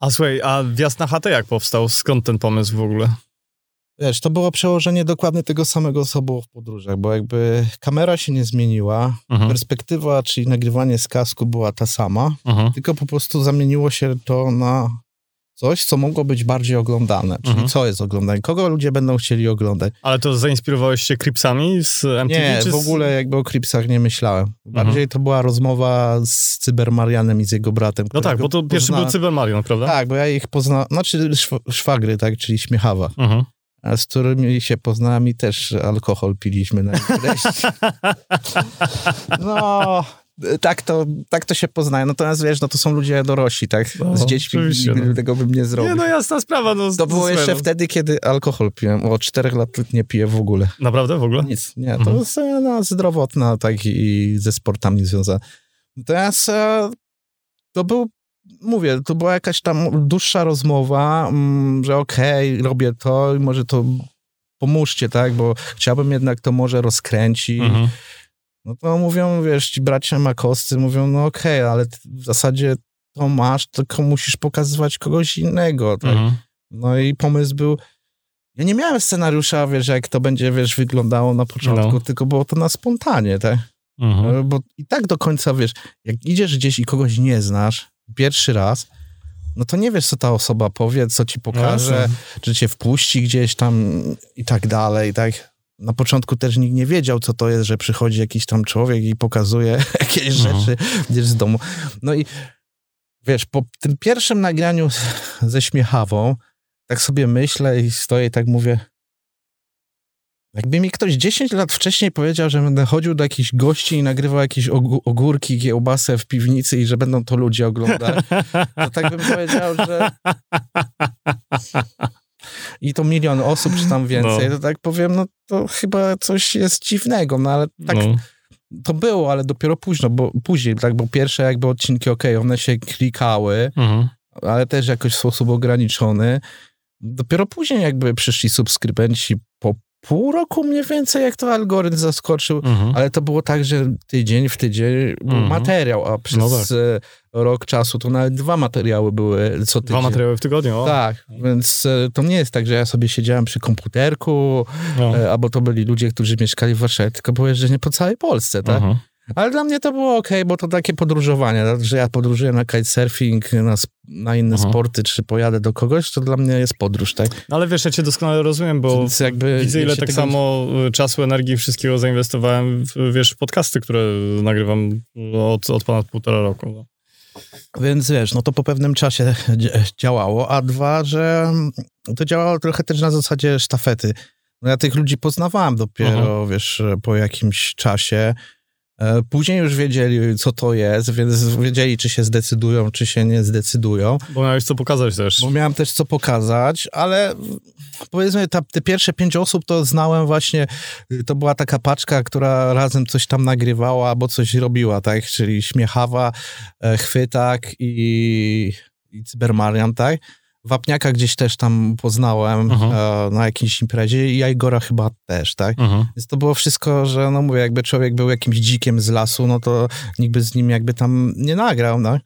A słuchaj, a wjazd na chatę jak powstał? Skąd ten pomysł w ogóle? Wiesz, to było przełożenie dokładnie tego samego, co było w podróżach, bo jakby kamera się nie zmieniła, mhm. perspektywa, czyli nagrywanie z kasku była ta sama, mhm. tylko po prostu zamieniło się to na coś, co mogło być bardziej oglądane. Czyli mhm. co jest oglądane? Kogo ludzie będą chcieli oglądać? Ale to zainspirowałeś się Cripsami z MTV? Nie, w ogóle jakby o Cripsach nie myślałem. Bardziej mhm. to była rozmowa z Cybermarianem i z jego bratem. No tak, bo to pierwszy pozna... był Cybermarian, prawda? Tak, bo ja ich poznałem, znaczy szwagry, tak, czyli śmiechawa. Mhm. A z którymi się poznałem i też alkohol piliśmy na No, tak to, tak to się poznaje. Natomiast wiesz, no to są ludzie dorośli, tak? No, Z dziećmi no. tego bym nie zrobił. Nie, no jasna sprawa. No, to było jeszcze no. wtedy, kiedy alkohol piłem. O czterech lat nie piję w ogóle. Naprawdę? W ogóle? Nic, nie. To mhm. jest no, zdrowotna, tak, i ze sportami związana. Natomiast e, to był mówię, to była jakaś tam dłuższa rozmowa, mm, że okej, okay, robię to i może to pomóżcie, tak, bo chciałbym jednak to może rozkręcić. Mhm. No to mówią, wiesz, ci bracia makoscy mówią, no okej, okay, ale w zasadzie to masz, tylko musisz pokazywać kogoś innego, tak? Mhm. No i pomysł był, ja nie miałem scenariusza, wiesz, jak to będzie, wiesz, wyglądało na początku, no. tylko było to na spontanie, tak? Mhm. E, bo i tak do końca, wiesz, jak idziesz gdzieś i kogoś nie znasz, pierwszy raz, no to nie wiesz, co ta osoba powie, co ci pokaże, no, czy cię wpuści gdzieś tam i tak dalej, tak? Na początku też nikt nie wiedział, co to jest, że przychodzi jakiś tam człowiek i pokazuje jakieś no. rzeczy gdzieś z domu. No i wiesz, po tym pierwszym nagraniu ze śmiechawą, tak sobie myślę i stoję i tak mówię, jakby mi ktoś 10 lat wcześniej powiedział, że będę chodził do jakichś gości i nagrywał jakieś ogórki, kiełbasę w piwnicy i że będą to ludzie oglądać, to tak bym powiedział, że... I to milion osób, czy tam więcej, no. to tak powiem, no to chyba coś jest dziwnego, no ale tak... No. To było, ale dopiero późno, bo później, tak, bo pierwsze jakby odcinki, ok, one się klikały, mhm. ale też jakoś w sposób ograniczony. Dopiero później jakby przyszli subskrybenci po pół roku mniej więcej, jak to algorytm zaskoczył, mhm. ale to było tak, że tydzień w tydzień był mhm. materiał, a przez no tak. E, rok czasu to nawet dwa materiały były co tydzień. Dwa materiały w tygodniu, o. Tak, więc e, to nie jest tak, że ja sobie siedziałem przy komputerku, no. E, albo to byli ludzie, którzy mieszkali w Warszawie, tylko było jeżdżenie po całej Polsce, tak? Mhm. Ale dla mnie to było ok, bo to takie podróżowanie, tak? że ja podróżuję na kitesurfing, na, na inne Aha. sporty, czy pojadę do kogoś, to dla mnie jest podróż, tak? No ale wiesz, ja cię doskonale rozumiem, bo jakby widzę, ile tak tego... samo y, czasu, energii, wszystkiego zainwestowałem w, wiesz, podcasty, które nagrywam od, od ponad półtora roku. No. Więc wiesz, no to po pewnym czasie działało, a dwa, że to działało trochę też na zasadzie sztafety. No ja tych ludzi poznawałem dopiero, Aha. wiesz, po jakimś czasie. E, później już wiedzieli, co to jest, więc wiedzieli, czy się zdecydują, czy się nie zdecydują. Bo miałeś co pokazać też. Bo miałem też co pokazać, ale powiedzmy, ta, te pierwsze pięć osób to znałem właśnie, to była taka paczka, która razem coś tam nagrywała albo coś robiła, tak? Czyli Śmiechawa, e, Chwytak i, i Cybermarian, tak? Wapniaka gdzieś też tam poznałem uh-huh. e, na jakiejś imprezie i Igora chyba też, tak? Uh-huh. Więc to było wszystko, że no mówię, jakby człowiek był jakimś dzikiem z lasu, no to nikt by z nim jakby tam nie nagrał, no.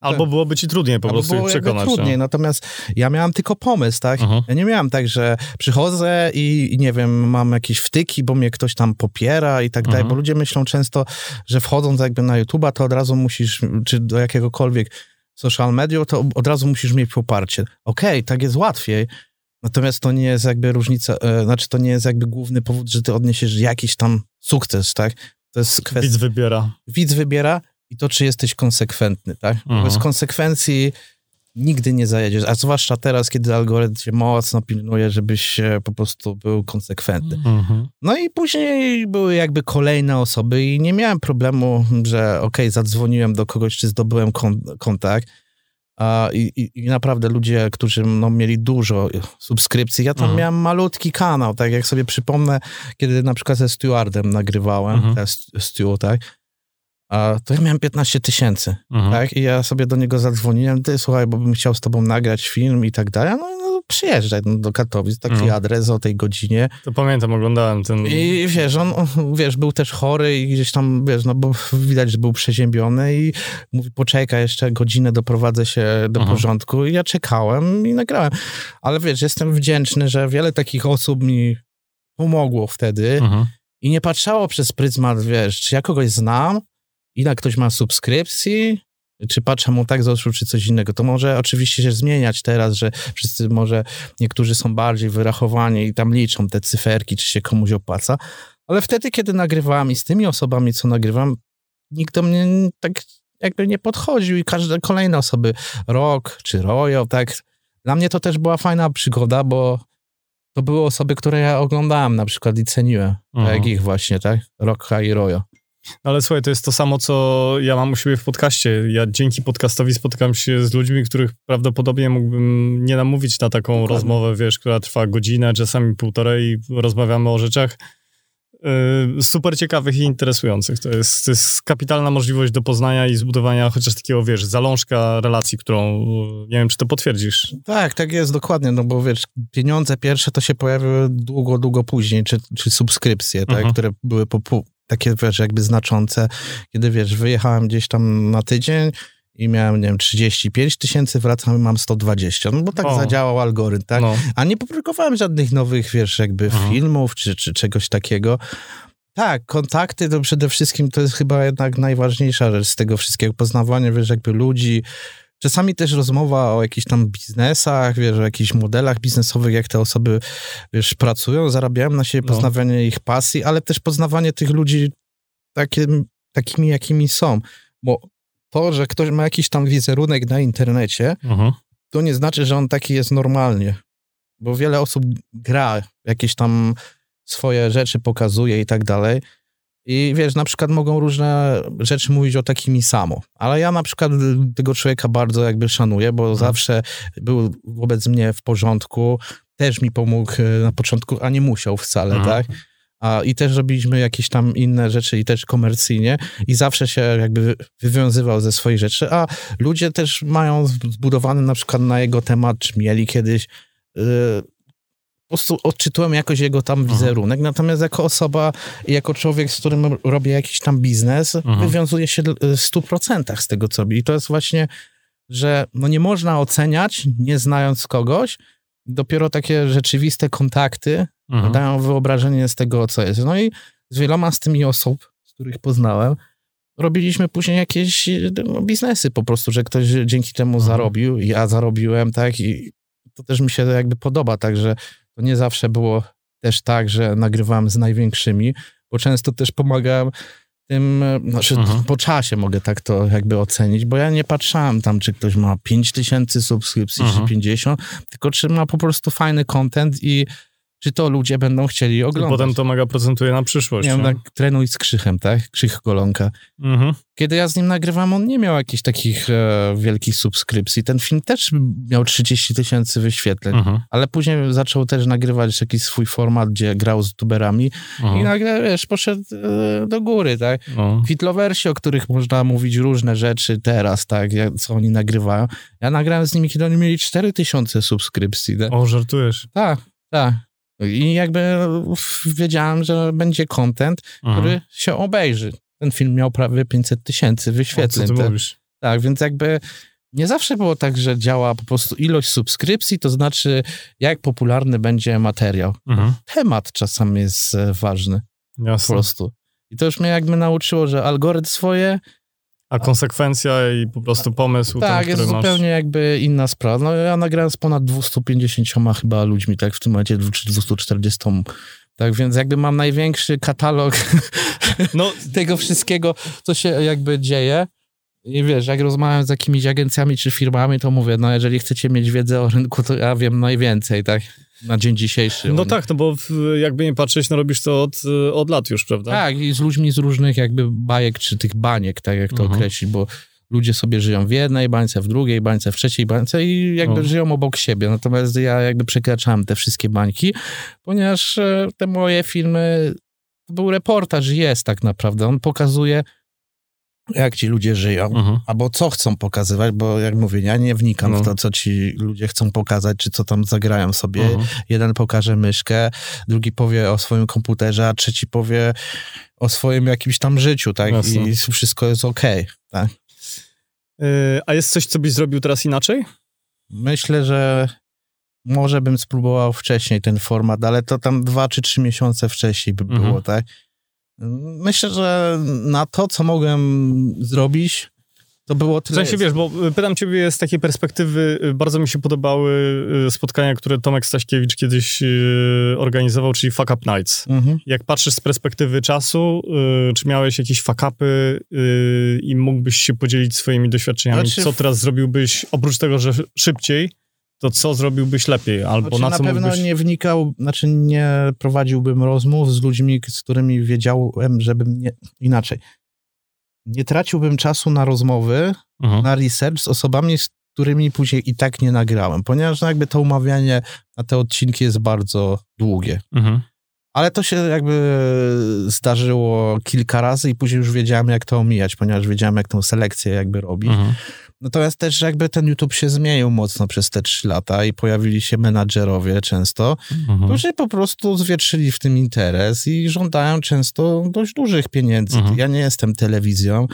Albo byłoby ci trudniej po Albo prostu było przekonać. trudniej, no. natomiast ja miałem tylko pomysł, tak? Uh-huh. Ja nie miałem tak, że przychodzę i, i, nie wiem, mam jakieś wtyki, bo mnie ktoś tam popiera i tak dalej, bo ludzie myślą często, że wchodząc jakby na YouTube'a, to od razu musisz, czy do jakiegokolwiek social media, to od razu musisz mieć poparcie. Okej, okay, tak jest łatwiej, natomiast to nie jest jakby różnica, e, znaczy to nie jest jakby główny powód, że ty odniesiesz jakiś tam sukces, tak? To jest kwestia... Widz wybiera. Widz wybiera i to, czy jesteś konsekwentny, tak? Mhm. Bez konsekwencji nigdy nie zajedziesz, a zwłaszcza teraz, kiedy algorytm cię mocno pilnuje, żebyś po prostu był konsekwentny. Mhm. No i później były jakby kolejne osoby i nie miałem problemu, że okej, okay, zadzwoniłem do kogoś, czy zdobyłem kon kontakt. A, i, i, I, naprawdę ludzie, którzy no, mieli dużo subskrypcji, ja tam mhm. miałem malutki kanał, tak jak sobie przypomnę, kiedy na przykład ze Stewardem nagrywałem, mhm. Stu, tak, a to ja miałem 15 tysięcy, mhm. tak? I ja sobie do niego zadzwoniłem, ty słuchaj, bo bym chciał z tobą nagrać film i tak dalej. No, no przyjeżdżaj no, do Katowic, taki mhm. adres o tej godzinie. To pamiętam, oglądałem ten... I wiesz, on, wiesz, był też chory i gdzieś tam, wiesz, no bo widać, że był przeziębiony i mówi, poczekaj jeszcze godzinę, doprowadzę się do mhm. porządku. I ja czekałem i nagrałem. Ale wiesz, jestem wdzięczny, że wiele takich osób mi pomogło wtedy mhm. i nie patrzało przez pryzmat, wiesz, czy ja kogoś znam, ile ktoś ma subskrypcji, czy patrzę mu tak z oczu, czy coś innego. To może oczywiście się zmieniać teraz, że wszyscy może, niektórzy są bardziej wyrachowani i tam liczą te cyferki, czy się komuś opłaca, ale wtedy, kiedy nagrywałem i z tymi osobami, co nagrywam, nikt do mnie tak jakby nie podchodził i każde kolejne osoby, Rok czy Rojo, tak. Dla mnie to też była fajna przygoda, bo to były osoby, które ja oglądałem na przykład i ceniłem, mhm. tak jak ich właśnie, tak? Rocka i Rojo. Ale słuchaj, to jest to samo, co ja mam u siebie w podcaście. Ja dzięki podcastowi spotykam się z ludźmi, których prawdopodobnie mógłbym nie namówić na taką Dokładnie. rozmowę, wiesz, która trwa godzinę, czasami półtorej i rozmawiamy o rzeczach yy, super ciekawych i interesujących. To jest, to jest kapitalna możliwość do poznania i zbudowania chociaż takiego, wiesz, zalążka relacji, którą, nie wiem, czy to potwierdzisz. Tak, tak jest, dokładnie, no bo wiesz, pieniądze pierwsze to się pojawiły długo, długo później, czy, czy subskrypcje, tak, mhm. które były po, takie, wiesz, jakby znaczące, kiedy, wiesz, wyjechałem gdzieś tam na tydzień i miałem, nie wiem, 35 tysięcy, wracam i mam 120. No bo tak o. zadziałał algorytm, tak? No. A nie publikowałem żadnych nowych, wiesz, jakby Aha. filmów czy, czy czegoś takiego. Tak, kontakty to przede wszystkim to jest chyba jednak najważniejsza rzecz z tego wszystkiego. Poznawanie, wiesz, jakby ludzi, Czasami też rozmowa o jakichś tam biznesach, wiesz, o jakichś modelach biznesowych, jak te osoby, wiesz, pracują, zarabiają na siebie, no. poznawanie ich pasji, ale też poznawanie tych ludzi takim, takimi, jakimi są. Bo to, że ktoś ma jakiś tam wizerunek na internecie, uh-huh. to nie znaczy, że on taki jest normalnie. Bo wiele osób gra, jakieś tam swoje rzeczy pokazuje i tak dalej. I wiesz, na przykład mogą różne rzeczy mówić o takimi samo. Ale ja na przykład tego człowieka bardzo jakby szanuję, bo mhm. zawsze był wobec mnie w porządku, też mi pomógł e, na początku, a nie musiał wcale, mhm. tak? A, I też robiliśmy jakieś tam inne rzeczy i też komercyjnie i zawsze się jakby wywiązywał ze swoich rzeczy, a ludzie też mają zbudowany na przykład na jego temat, czy mieli kiedyś yy, po prostu odczytułem jakoś jego tam wizerunek, Aha. natomiast jako osoba, jako człowiek, z którym robię jakiś tam biznes, Aha. wywiązuje się w 100% z tego, co robi. I to jest właśnie, że no nie można oceniać, nie znając kogoś, dopiero takie rzeczywiste kontakty Aha. dają wyobrażenie z tego, co jest. No i z wieloma z tymi osób, z których poznałem, robiliśmy później jakieś no, biznesy po prostu, że ktoś dzięki temu zarobił, ja zarobiłem, tak, i to też mi się jakby podoba, także to nie zawsze było też tak, że nagrywałem z największymi, bo często też pomagałem tym, znaczy mhm. po czasie mogę tak to jakby ocenić, bo ja nie patrzałem tam, czy ktoś ma 5000 subskrypcji, mhm. czy 50, tylko czy ma po prostu fajny content i czy to ludzie będą chcieli oglądać. I potem to mega procentuje na przyszłość. Nie wiem, tak trenuj z Krzychem, tak? Krzych Golonka. Mhm. Kiedy ja z nim nagrywam, on nie miał jakichś takich e, wielkich subskrypcji. Ten film też miał 30 tysięcy wyświetleń, mhm. ale później zaczął też nagrywać jakiś swój format, gdzie grał z youtuberami mhm. i nagle, wiesz, poszedł e, do góry, tak? No. Fitloversi, o których można mówić różne rzeczy teraz, tak? co oni nagrywają. Ja nagrałem z nimi, kiedy oni mieli 4 tysiące subskrypcji. Tak? O, żartujesz. Tak, tak. I jakby wiedziałem, że będzie content, Aha. który się obejrzy. Ten film miał prawie 500 tysięcy wyświetleń. O, co ty tak, mówisz? Tak, więc jakby nie zawsze było tak, że działa po prostu ilość subskrypcji, to znaczy jak popularny będzie materiał. Mhm. Temat czasami jest e, ważny. Jasne. Po prostu. I to już mnie jakby nauczyło, że algorytm swoje a konsekwencja i po prostu pomysł Tak, ten, jest masz... zupełnie jakby inna sprawa. No ja nagrałem z ponad 250 chyba ludźmi, tak w tym momencie, czy 240. Tak więc jakby mam największy katalog no, tego wszystkiego, co się jakby dzieje. I wiesz, jak rozmawiam z jakimiś agencjami czy firmami, to mówię, no jeżeli chcecie mieć wiedzę o rynku, to ja wiem najwięcej, tak? na dzień dzisiejszy. No tak, no bo jakby nie patrzeć, no robisz to od, od lat już, prawda? Tak, i z ludźmi z różnych jakby bajek, czy tych baniek, tak jak to uh-huh. określić, bo ludzie sobie żyją w jednej bańce, w drugiej bańce, w trzeciej bańce i jakby żyją obok siebie. Natomiast ja jakby przekraczałem te wszystkie bańki, ponieważ e, te moje filmy, to był reportaż, jest tak naprawdę. On pokazuje jak ci ludzie żyją, mhm. albo co chcą pokazywać, bo jak mówię, ja nie wnikam w mhm. to, co ci ludzie chcą pokazać, czy co tam zagrają sobie. Mhm. Jeden pokaże myszkę, drugi powie o swoim komputerze, a trzeci powie o swoim jakimś tam życiu, tak? Jasne. I wszystko jest okej, okay, tak? Yy, a jest coś, co byś zrobił teraz inaczej? Myślę, że może bym spróbował wcześniej ten format, ale to tam dwa czy trzy miesiące wcześniej by było, mhm. tak? Myślę, że na to, co mogłem zrobić, to było tyle. W sensie, wiesz, bo y, pytam ciebie z takiej perspektywy, y, bardzo mi się podobały y, spotkania, które Tomek Staśkiewicz kiedyś organizował, czyli Fuck Up Nights. Mhm. Jak patrzysz z perspektywy czasu, czy miałeś jakieś fuck upy i mógłbyś się podzielić swoimi doświadczeniami? Znaczy... Co teraz zrobiłbyś, oprócz tego, że szybciej, to co zrobiłbyś lepiej? Albo znaczy, na co Na pewno mógłbyś... nie wnikał, znaczy nie prowadziłbym rozmów z ludźmi, z którymi wiedziałem, żebym nie... Inaczej. Nie traciłbym czasu na rozmowy, mhm. na research z osobami, z którymi później i tak nie nagrałem, ponieważ no, jakby to umawianie na te odcinki jest bardzo długie. Mhm. Ale to się jakby zdarzyło kilka razy i później już wiedziałem, jak to omijać, ponieważ wiedziałem, jak tą selekcję jakby robić. Mhm. Natomiast też jakby ten YouTube się zmienił mocno przez te trzy lata i pojawili się menadżerowie często, mhm. którzy po prostu zwietrzyli w tym interes i żądają często dość dużych pieniędzy. Mhm. Ja nie jestem telewizją,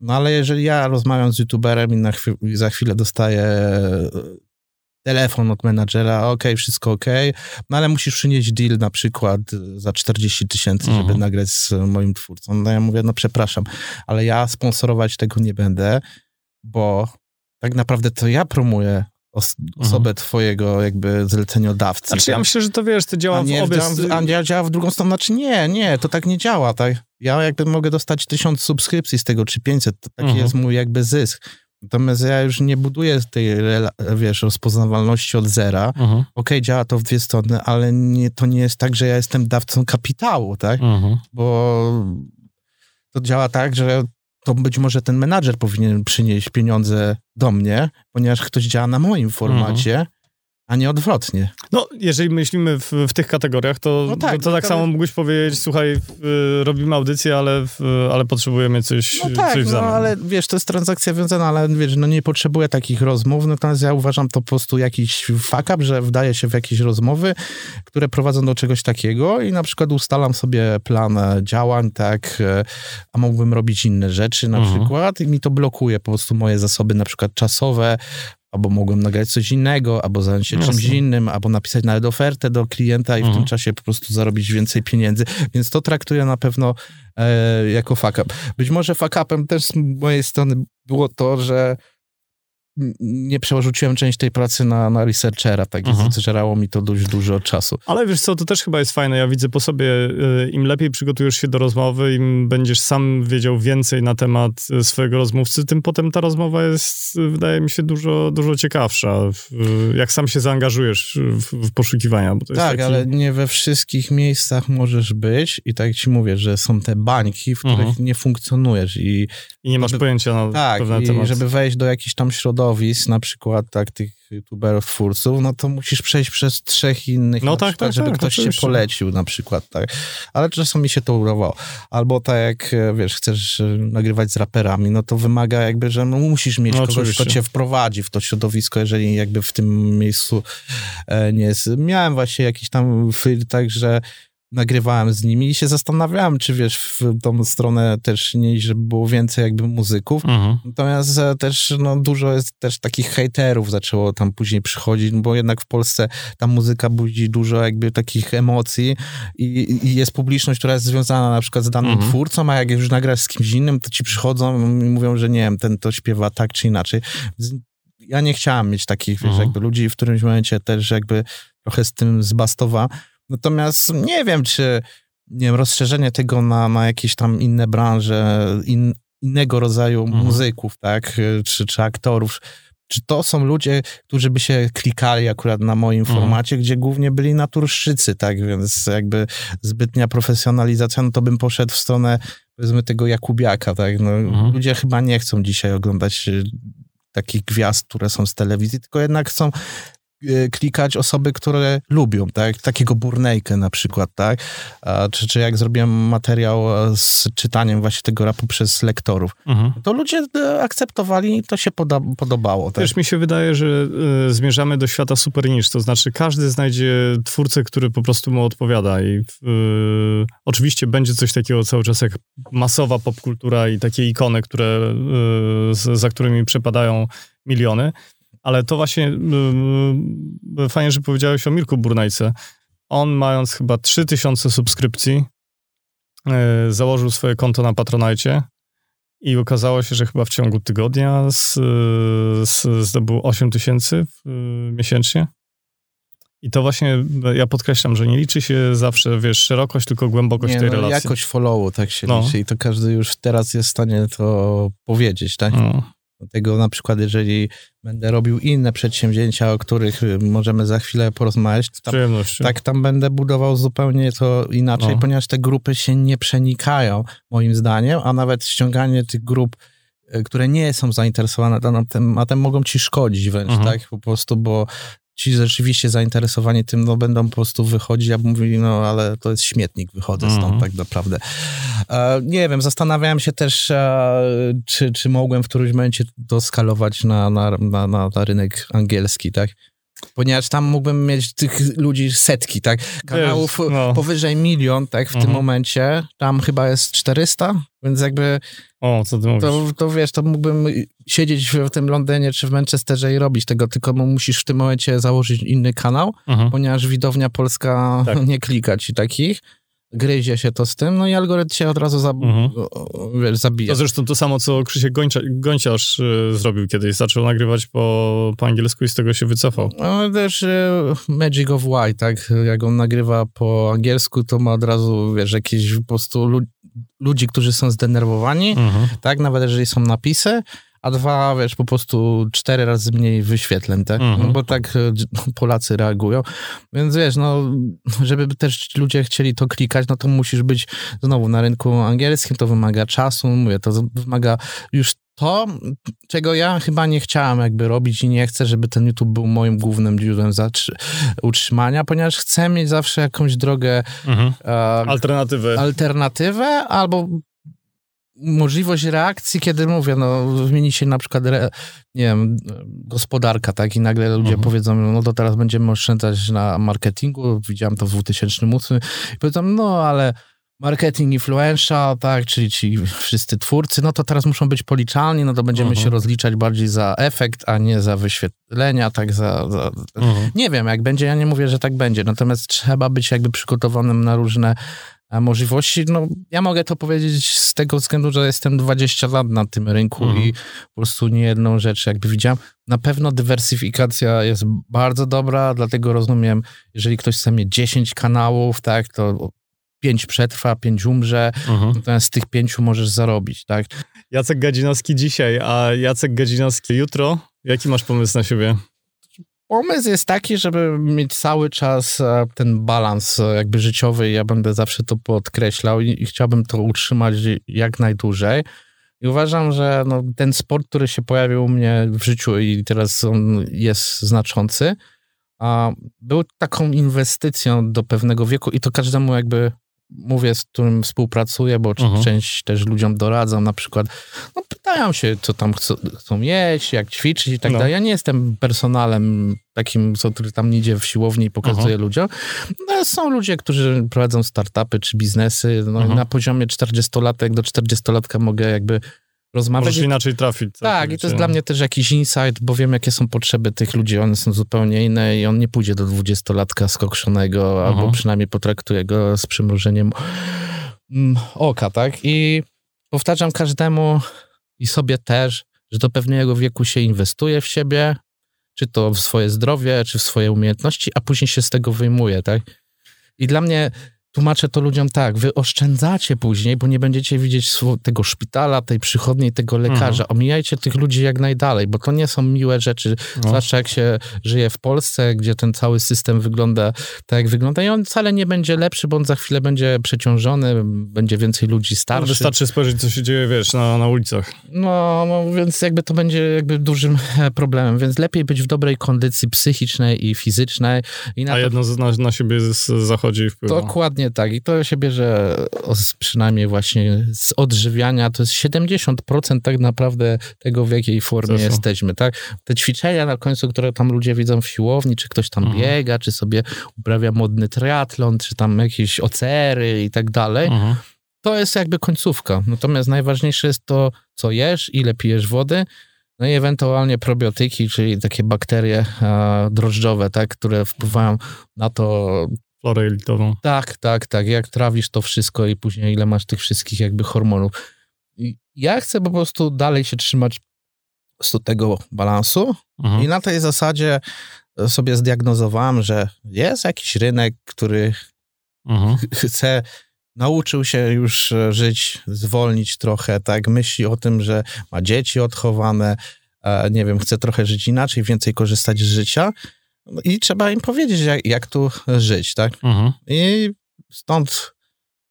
no ale jeżeli ja rozmawiam z YouTuberem i, na chwil, za chwilę dostaję e, telefon od menadżera, ok, wszystko ok, no ale musisz przynieść deal na przykład za 40 tysięcy, żeby mhm. nagrać z moim twórcą. No ja mówię, no przepraszam, ale ja sponsorować tego nie będę bo tak naprawdę to ja promuję os osobę mhm. twojego jakby zleceniodawcy. Znaczy ja myślę, że to wiesz, to działa a nie, w obie... A nie działa w drugą stronę, znaczy nie, nie, to tak nie działa, tak? Ja jakby mogę dostać tysiąc subskrypcji z tego, czy 500, to taki mhm. jest mój jakby zysk. Natomiast ja już nie buduję tej, wiesz, rozpoznawalności od zera. Mhm. Okej, okay, działa to w dwie strony, ale nie, to nie jest tak, że ja jestem dawcą kapitału, tak? Mhm. Bo to działa tak, że to być może ten menadżer powinien przynieść pieniądze do mnie, ponieważ ktoś działa na moim formacie, mhm a nie odwrotnie. No, jeżeli myślimy w, w tych kategoriach, to, no tak, to, to tak samo mógłbyś powiedzieć, słuchaj, y, robimy audycję, ale, ale potrzebujemy coś, no tak, coś w zamian. No, ale wiesz, to jest transakcja wiązana, ale wiesz, no nie potrzebuję takich rozmów, natomiast ja uważam to po prostu jakiś fuck up, że wdaję się w jakieś rozmowy, które prowadzą do czegoś takiego i na przykład ustalam sobie plan działań, tak, e, a mógłbym robić inne rzeczy na mhm. przykład i mi to blokuje po prostu moje zasoby na przykład czasowe, albo mogłem nagrać coś innego, albo zająć się Jasne. czymś innym, albo napisać nawet ofertę do klienta i mhm. w tym mhm. czasie po prostu zarobić więcej pieniędzy. Więc to traktuję na pewno e, jako fuck up. Być może fuck upem też z mojej strony było to, że nie przerzuciłem część tej pracy na, na researchera, tak mhm. zżerało mi to dość dużo czasu. Ale wiesz co, to też chyba jest fajne, ja widzę po sobie, y, im lepiej przygotujesz się do rozmowy, im będziesz sam wiedział więcej na temat y, swojego rozmówcy, tym potem ta rozmowa jest, y, wydaje mi się, dużo, dużo ciekawsza, jak sam się zaangażujesz w, w poszukiwania. tak, taki... ale nie we wszystkich miejscach możesz być i tak ci mówię, że są te bańki, w których mhm. nie funkcjonujesz i... I nie masz pojęcia na tak, pewne tematy. żeby wejść do jakichś tam środowisk, środowisk, na przykład tak tych youtuberów, twórców, no to musisz przejść przez trzech innych, no tak, przykład, tak, żeby tak, ktoś oczywiście. cię polecił na przykład, tak. Ale czasem mi się to udawało. Albo tak jak, e, wiesz, chcesz e, nagrywać z raperami, no to wymaga jakby, że no musisz mieć no, kogoś, oczywiście. kto cię wprowadzi w to środowisko, jeżeli jakby w tym miejscu e, nie jest. Miałem właśnie jakiś tam film, tak, że nagrywałem z nimi i się zastanawiałem, czy wiesz, w tą stronę też nie, żeby było więcej jakby muzyków. Mhm. Natomiast e, też no, dużo jest też takich hejterów zaczęło tam później przychodzić, bo jednak w Polsce ta muzyka budzi dużo jakby takich emocji i, i jest publiczność, która jest związana na przykład z danym mhm. twórcą, a jak już nagrasz z kimś innym, to ci przychodzą i mówią, że nie wiem, ten to śpiewa tak czy inaczej. Ja nie chciałem mieć takich, wiesz, mhm. jakby ludzi w którymś momencie też jakby trochę z tym zbastowa. Natomiast nie wiem, czy nie wiem, rozszerzenie tego na, na jakieś tam inne branże, in, innego rodzaju mhm. muzyków, tak, czy, czy aktorów, czy to są ludzie, którzy by się klikali akurat na moim mhm. formacie, gdzie głównie byli naturszczycy, tak, więc jakby zbytnia profesjonalizacja, no to bym poszedł w stronę, powiedzmy, tego Jakubiaka, tak, no, mhm. ludzie chyba nie chcą dzisiaj oglądać y, takich gwiazd, które są z telewizji, tylko jednak chcą klikać osoby, które lubią, tak? Takiego Burnejkę na przykład, tak? Czy, czy jak zrobiłem materiał e, z czytaniem właśnie tego rapu przez lektorów, mhm. to ludzie e, akceptowali i to się poda podobało. Tak? Wiesz, mi się wydaje, że y, zmierzamy do świata super niż, to znaczy każdy znajdzie twórcę, który po prostu mu odpowiada i y, oczywiście będzie coś takiego cały czas jak masowa popkultura i takie ikony, które, y, za którymi przepadają miliony, ale to właśnie yy, fajnie, że powiedziałeś o Mirku Burnajce. On mając chyba 3000 subskrypcji, yy, założył swoje konto na Patronite i okazało się, że chyba w ciągu tygodnia z, z, zdobył 8 tysięcy miesięcznie. I to właśnie, ja podkreślam, że nie liczy się zawsze, wiesz, szerokość, tylko głębokość nie, tej no, relacji. jakość followu tak się no. liczy i to każdy już teraz jest w stanie to powiedzieć, tak? No. Dlatego na przykład, jeżeli będę robił inne przedsięwzięcia, o których y, możemy za chwilę porozmawiać, tam, tak tam będę budował zupełnie to inaczej, no. ponieważ te grupy się nie przenikają, moim zdaniem, a nawet ściąganie tych grup, y, które nie są zainteresowane danym tematem, mogą ci szkodzić wręcz, mhm. tak? Po prostu, bo ci rzeczywiście zainteresowani tym, no będą po prostu wychodzić, ja bym mówili, no ale to jest śmietnik, wychodzę stąd mm. tak naprawdę. E, nie wiem, zastanawiałem się też, e, czy, czy mogłem w którymś momencie to skalować na, na, na, na rynek angielski, tak? Ponieważ tam mógłbym mieć tych ludzi setki, tak? Kanałów Wiesz, no. powyżej milion, tak? W mhm. tym momencie. Tam chyba jest 400, więc jakby... O, co ty mówisz? To, to wiesz, to mógłbym siedzieć w tym Londynie czy w Manchesterze i robić tego, tylko musisz w tym momencie założyć inny kanał, mhm. ponieważ widownia polska tak. nie klika ci takich. Gryzie się to z tym, no i algorytm się od razu zab mhm. wiesz, zabija. To zresztą to samo, co Krzysiek Gończa, y, zrobił kiedyś. Zaczął nagrywać po, po angielsku i z tego się wycofał. No też y, Magic of Why, tak? Jak on nagrywa po angielsku, to ma od razu, wiesz, jakieś po prostu lu ludzi, którzy są zdenerwowani, mhm. tak? Nawet jeżeli są napisy, a dwa, wiesz, po prostu cztery razy mniej wyświetleń, tak? Mhm. No bo tak e, Polacy reagują. Więc wiesz, no, żeby też ludzie chcieli to klikać, no to musisz być znowu na rynku angielskim, to wymaga czasu, mówię, to wymaga już to, czego ja chyba nie chciałem jakby robić i nie chcę, żeby ten YouTube był moim głównym źródłem utrzymania, ponieważ chcę mieć zawsze jakąś drogę mhm. e, alternatywę. alternatywę albo możliwość reakcji, kiedy mówię, no zmieni się na przykład, re, nie wiem, gospodarka, tak, i nagle ludzie mhm. powiedzą, no to teraz będziemy oszczędzać na marketingu, widziałem to w 2008 i powiedzą, no ale marketing influential, tak, czyli ci wszyscy twórcy, no to teraz muszą być policzalni, no to będziemy mhm. się rozliczać bardziej za efekt, a nie za wyświetlenia, tak, za... za... Mhm. Nie wiem, jak będzie, ja nie mówię, że tak będzie, natomiast trzeba być jakby przygotowanym na różne możliwości. No, ja mogę to powiedzieć z tego względu, że jestem 20 lat na tym rynku mhm. i po prostu nie jedną rzecz jakby widziałem. Na pewno dywersyfikacja jest bardzo dobra, dlatego rozumiem, jeżeli ktoś chce mieć 10 kanałów, tak, to 5 przetrwa, 5 umrze, mhm. natomiast z tych 5 możesz zarobić, tak. Jacek Gadzinowski dzisiaj, a Jacek Gadzinowski jutro. Jaki masz pomysł na siebie? Pomysł jest taki, żeby mieć cały czas e, ten balans e, jakby życiowy. Ja będę zawsze to podkreślał i, i chciałbym to utrzymać jak najdłużej. I uważam, że no, ten sport, który się pojawił u mnie w życiu i teraz on jest znaczący, a był taką inwestycją do pewnego wieku i to każdemu jakby mówię, z którym współpracuję, bo uh-huh. część też ludziom doradzam, na przykład, no pytają się, co tam chcą, chcą jeść, jak ćwiczyć i tak no. dalej. Ja nie jestem personalem takim, co, który tam idzie w siłowni i pokazuje uh-huh. ludziom. No, są ludzie, którzy prowadzą startupy czy biznesy. No, uh-huh. Na poziomie 40-latek do 40-latka mogę jakby rozmawiać. Możesz inaczej trafić. Tak, i to jest dla mnie też jakiś insight, bo wiem, jakie są potrzeby tych ludzi, one są zupełnie inne i on nie pójdzie do dwudziestolatka skokszonego, uh -huh. albo przynajmniej potraktuje go z przymrużeniem mm, oka, tak? I powtarzam każdemu i sobie też, że do pewnego wieku się inwestuje w siebie, czy to w swoje zdrowie, czy w swoje umiejętności, a później się z tego wyjmuje, tak? I dla mnie tłumaczę to ludziom tak, wy oszczędzacie później, bo nie będziecie widzieć tego szpitala, tej przychodniej, tego lekarza. Mhm. Omijajcie tych ludzi jak najdalej, bo to nie są miłe rzeczy, no. zwłaszcza jak się żyje w Polsce, gdzie ten cały system wygląda tak, jak wygląda i on wcale nie będzie lepszy, bo on za chwilę będzie przeciążony, będzie więcej ludzi starszych. No wystarczy spojrzeć, co się dzieje, wiesz, na, na ulicach. No, no, więc jakby to będzie jakby dużym e, problemem, więc lepiej być w dobrej kondycji psychicznej i fizycznej. I A to... jedno na, na siebie zachodzi i wpływa. Dokładnie Dokładnie tak. I to się bierze z, przynajmniej właśnie z odżywiania. To jest 70% tak naprawdę tego, w jakiej formie jesteśmy, tak? Te ćwiczenia na końcu, które tam ludzie widzą w siłowni, czy ktoś tam mhm. biega, czy sobie uprawia modny triatlon, czy tam jakieś ocery i tak dalej. Mhm. To jest jakby końcówka. Natomiast najważniejsze jest to, co jesz, ile pijesz wody, no i ewentualnie probiotyki, czyli takie bakterie a, drożdżowe, tak, które wpływają na to, florę jelitową. Tak, tak, tak. Jak trawisz to wszystko i później ile masz tych wszystkich jakby hormonów. Ja chcę po prostu dalej się trzymać z tego balansu mhm. i na tej zasadzie sobie zdiagnozowałem, że jest jakiś rynek, który mhm. chce, nauczył się już żyć, zwolnić trochę, tak, myśli o tym, że ma dzieci odchowane, nie wiem, chce trochę żyć inaczej, więcej korzystać z życia I trzeba im powiedzieć, jak, jak tu żyć, tak? Mhm. I stąd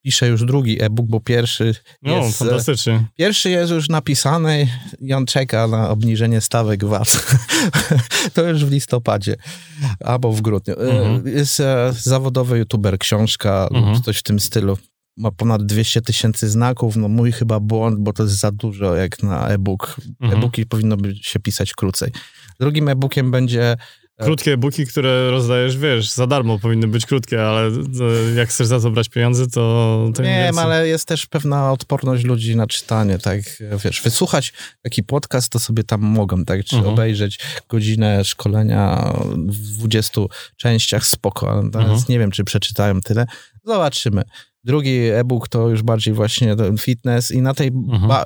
piszę już drugi e-book, bo pierwszy no, jest... fantastycznie. Pierwszy jest już napisany i on czeka na obniżenie stawek VAT. to już w listopadzie albo w grudniu. E, mhm. Jest e, zawodowy youtuber, książka mhm. lub coś w tym stylu. Ma ponad 200 tysięcy znaków. No mój chyba błąd, bo to jest za dużo jak na e-book. Mhm. E-booki powinno się pisać krócej. Drugim e-bookiem będzie. Krótkie e-booki, które rozdajesz, wiesz, za darmo powinny być krótkie, ale e, jak chcesz za to brać pieniądze, to... to nie wiem, ale jest też pewna odporność ludzi na czytanie, tak, wiesz, wysłuchać taki podcast, to sobie tam mogą, tak, czy mhm. obejrzeć godzinę szkolenia w 20 częściach, spoko, ale mhm. nie wiem, czy przeczytają tyle. Zobaczymy. Drugi e-book to już bardziej właśnie fitness i na tej mhm.